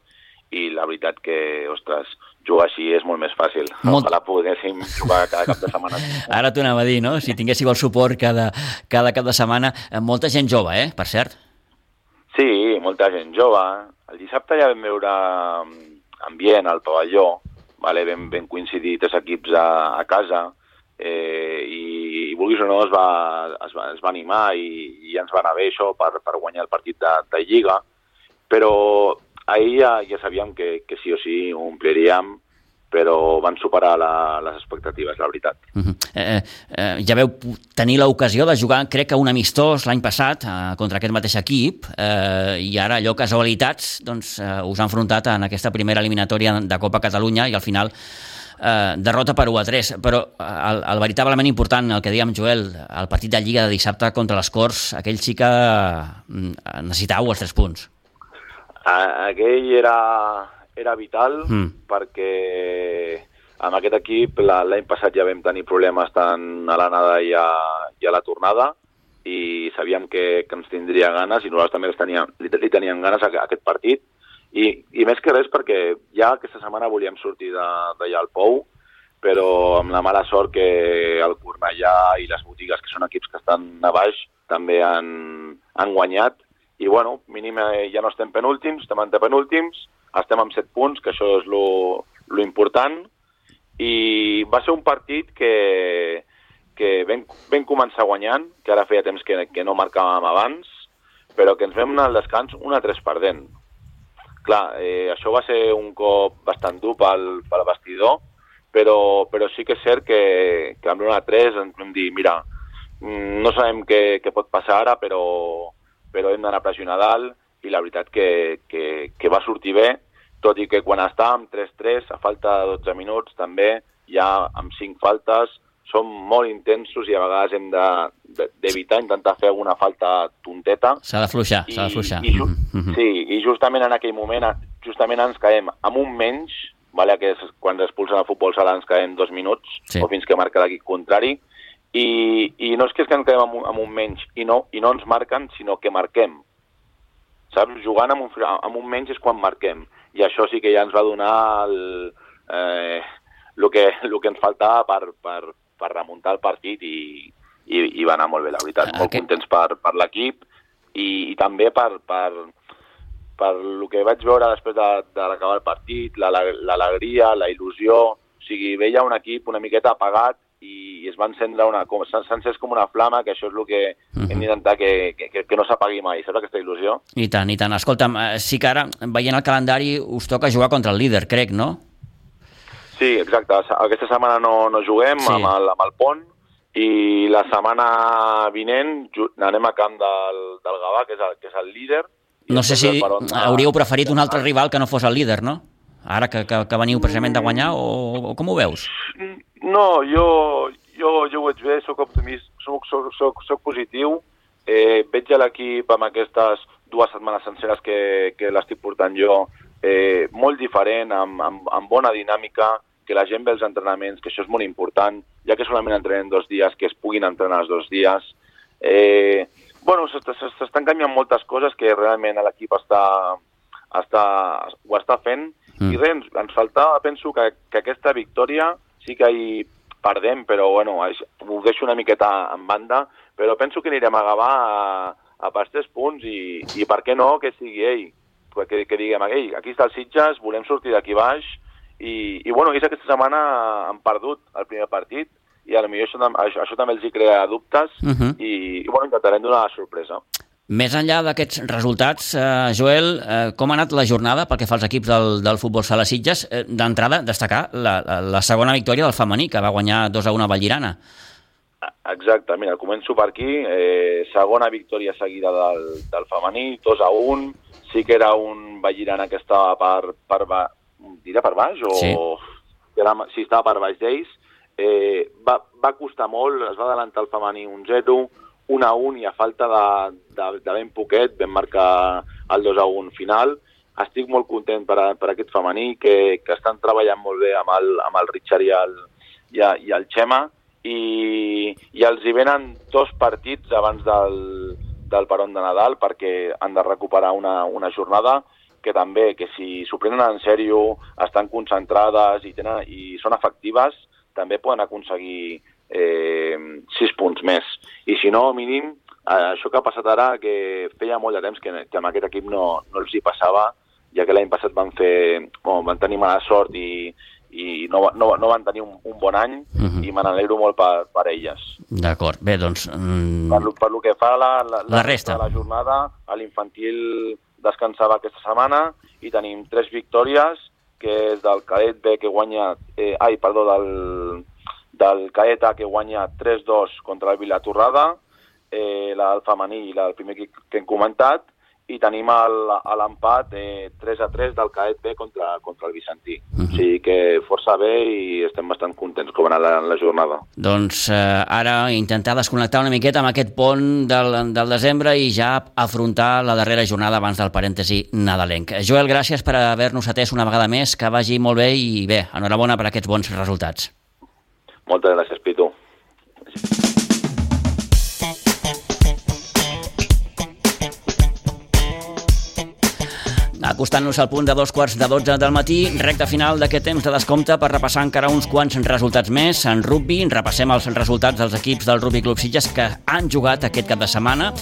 i la veritat que, ostres, jugar així és molt més fàcil. Molt... Ojalà poguéssim jugar cada cap de setmana. *laughs* Ara t'ho anava a dir, no? Si tinguéssiu el suport cada, cada cap de setmana. Eh, Molta gent jove, eh? Per cert. Sí, molta gent jove. El dissabte ja vam veure mm, ambient al pavelló, vale? vam, vam coincidir tres equips a, a casa, eh, i, i vulguis o no es va, es va, es va animar i, i ens va anar bé això per, per guanyar el partit de, de Lliga, però ahir ja, ja sabíem que, que sí o sí ho ompliríem, però van superar la, les expectatives, la veritat. Uh -huh. eh, eh, ja veu tenir l'ocasió de jugar, crec que un amistós l'any passat eh, contra aquest mateix equip eh, i ara allò casualitats doncs, eh, us ha enfrontat en aquesta primera eliminatòria de Copa Catalunya i al final eh, derrota per 1 a 3, però el, el veritablement important, el que dèiem Joel, el partit de Lliga de dissabte contra les Corts, aquell sí que eh, necessitau els 3 punts. Aquell era, era vital Mm. perquè amb aquest equip la- l'any passat ja vam tenir problemes tant a l'anada i, a, i a la tornada i sabíem que, que ens tindria ganes i nosaltres també els teníem, li, li teníem ganes a, a aquest partit i, i més que res perquè ja aquesta setmana volíem sortir d'allà al Pou però amb la mala sort que el Cornellà i les botigues, que són equips que estan a baix, també han, han guanyat. I, bueno, mínim eh, ja no estem penúltims, estem antepenúltims, estem amb 7 punts, que això és lo, lo important. I va ser un partit que, que vam, vam començar guanyant, que ara feia temps que, que no marcàvem abans, però que ens vam anar al descans 1 a 3 perdent. Clar, eh, això va ser un cop bastant dur pel, pel vestidor, però, però sí que és cert que, que amb l'1 a 3 ens vam dir, mira, mm, no sabem què, què pot passar ara, però, però hem d'anar a pressionar dalt i la veritat que, que, que va sortir bé, tot i que quan estàvem 3-3, a falta de 12 minuts també, ja amb 5 faltes, som molt intensos i a vegades hem de- de- d'evitar, intentar fer alguna falta tonteta, S'ha d'afluixar, s'ha d'afluixar. i, ju Mhm, mhm. sí, i justament en aquell moment justament ens caem amb un menys, vale, que és quan expulsen el futbol sala ens caem dos minuts, Sí. o fins que marca l'equip contrari, i, i no és que és que ens quedem amb un, amb un menys i no, i no ens marquen, sinó que marquem. Saps? Jugant amb un, amb un menys és quan marquem. I això sí que ja ens va donar el, eh, el, que, el que ens faltava per, per, per remuntar el partit i, i, i va anar molt bé, la veritat. Molt Aquest- contents per, per l'equip i, i també per, per, per el que vaig veure després de, de l'acabar el partit, la- la- l'alegria, la il·lusió, o sigui, veia un equip una miqueta apagat i es es va encendre una... s'ha encès com una flama, que això és el que hem d'intentar que, que, que no s'apagui mai, saps aquesta il·lusió? I tant, i tant. Escolta'm, eh, sí que ara, veient el calendari, us toca jugar contra el líder, crec, no? Sí, exacte. Aquesta setmana no, no juguem Sí. amb, el, amb el pont i la setmana vinent anem a camp del, del Gavà, que és el, que és el líder. No sé si hauríeu preferit un altre rival que no fos el líder, no? Ara que, que, que veniu precisament de guanyar, o, o com ho veus? No, jo, jo, jo ho veig bé, soc optimista, soc, soc, soc, soc positiu. Eh, veig a l'equip amb aquestes dues setmanes senceres que, que l'estic portant jo eh, molt diferent, amb, amb, amb bona dinàmica, que la gent ve als entrenaments, que això és molt important, ja que solament entrenen dos dies, que es puguin entrenar els dos dies. Eh, bueno, s'est- s'est- s'estan canviant moltes coses que realment l'equip està, està, ho està fent mm. i res, ens, faltava, penso que, que aquesta victòria sí que hi perdem, però bueno, ho deixo una miqueta en banda, però penso que anirem a Gavà a, a per tres punts i, i per què no que sigui ell, que, que diguem, ei, aquí està el Sitges, volem sortir d'aquí baix i, i bueno, ells aquesta setmana han perdut el primer partit i a lo millor això, això, això també els hi crea dubtes Uh -huh. i, i bueno, intentarem donar la sorpresa. Més enllà d'aquests resultats, eh, Joel, eh, com ha anat la jornada pel que fa als equips del, del futbol sala Sitges? Eh, D'entrada, destacar la, la, la segona victòria del femení, que va guanyar 2 a 1 a Vallirana. Exacte, mira, començo per aquí. Eh, segona victòria seguida del, del femení, 2 a 1. Sí que era un Vallirana que estava per, per, dirà per baix o... Sí. Era, sí, estava per baix d'ells. Eh, va, va costar molt, es va adelantar el femení 1-0, 1 a 1 i a falta de, de, de ben poquet vam marcar el 2 a 1 final. Estic molt content per, a, per aquest femení que, que estan treballant molt bé amb el, amb el Richard i el, i, a, i el Xema i, i els hi venen dos partits abans del, del peron de Nadal perquè han de recuperar una, una jornada que també, que si s'ho prenen en sèrio, estan concentrades i, tenen, i són efectives, també poden aconseguir eh, sis punts més. I si no, mínim, eh, això que ha passat ara, que feia molt de temps que, que amb aquest equip no, no els hi passava, ja que l'any passat van fer, bueno, van tenir mala sort i, i no, no, no van tenir un, un bon any Mhm. i me n'alegro molt per, per elles. D'acord, bé, doncs... Mm, Per, lo- per lo que fa la, la, La resta. la jornada, a l'infantil descansava aquesta setmana i tenim tres victòries, que és del cadet B que guanya... Eh, ai, perdó, del, del cadet A que guanya 3-2 contra el Vilatorrada, eh, la del femení i la del primer que, que hem comentat, i tenim l'empat eh, 3 a 3 del cadet B contra, contra el Vicentí. Mhm. O sigui que força bé i estem bastant contents com ha anat la, la jornada. Doncs eh, ara intentar desconnectar una miqueta amb aquest pont del, del desembre i ja afrontar la darrera jornada abans del parèntesi nadalenc. Joel, gràcies per haver-nos atès una vegada més, que vagi molt bé i bé, enhorabona per aquests bons resultats. Moltes gràcies, Pitu. Acostant-nos al punt de dos quarts de 12 del matí, recta final d'aquest temps de descompte per repassar encara uns quants resultats més. En rugby, repassem els resultats dels equips del Rugby Club Sitges que han jugat aquest cap de setmana.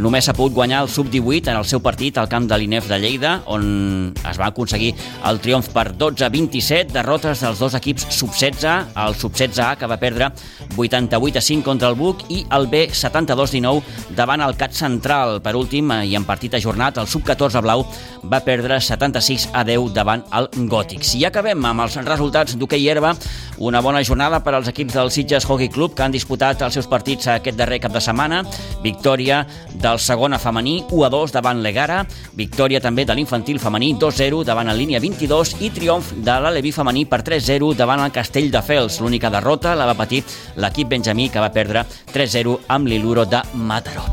Només s'ha pogut guanyar el sub-18 en el seu partit al camp de l'INEF de Lleida, on es va aconseguir el triomf per 12-27, derrotes dels dos equips sub-16, el sub-16A que va perdre 88 a 5 contra el Buc i el B 72-19 davant el CAT Central. Per últim, i en partit ajornat, el sub-14 blau va perdre 76 a 10 davant el Gòtics. I acabem amb els resultats d'hoquei herba, una bona jornada per als equips del Sitges Hockey Club que han disputat els seus partits aquest darrer cap de setmana. Victòria del segona femení 1 a 2 davant l'Egara, victòria també de l'infantil femení 2-0 davant el línia 22 i triomf de l'Aleví femení per 3-0 davant el Castell de Fels. L'única derrota la va patir l'equip benjamí que va perdre 3-0 amb l'Iluro de Mataró.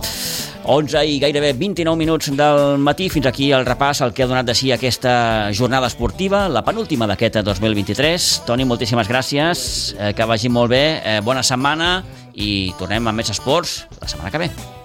11 i gairebé 29 minuts del matí. Fins aquí el repàs, el que ha donat de si aquesta jornada esportiva, la penúltima d'aquest 2023. Toni, moltíssimes gràcies, eh, que vagi molt bé, eh, bona setmana i tornem amb més esports la setmana que ve.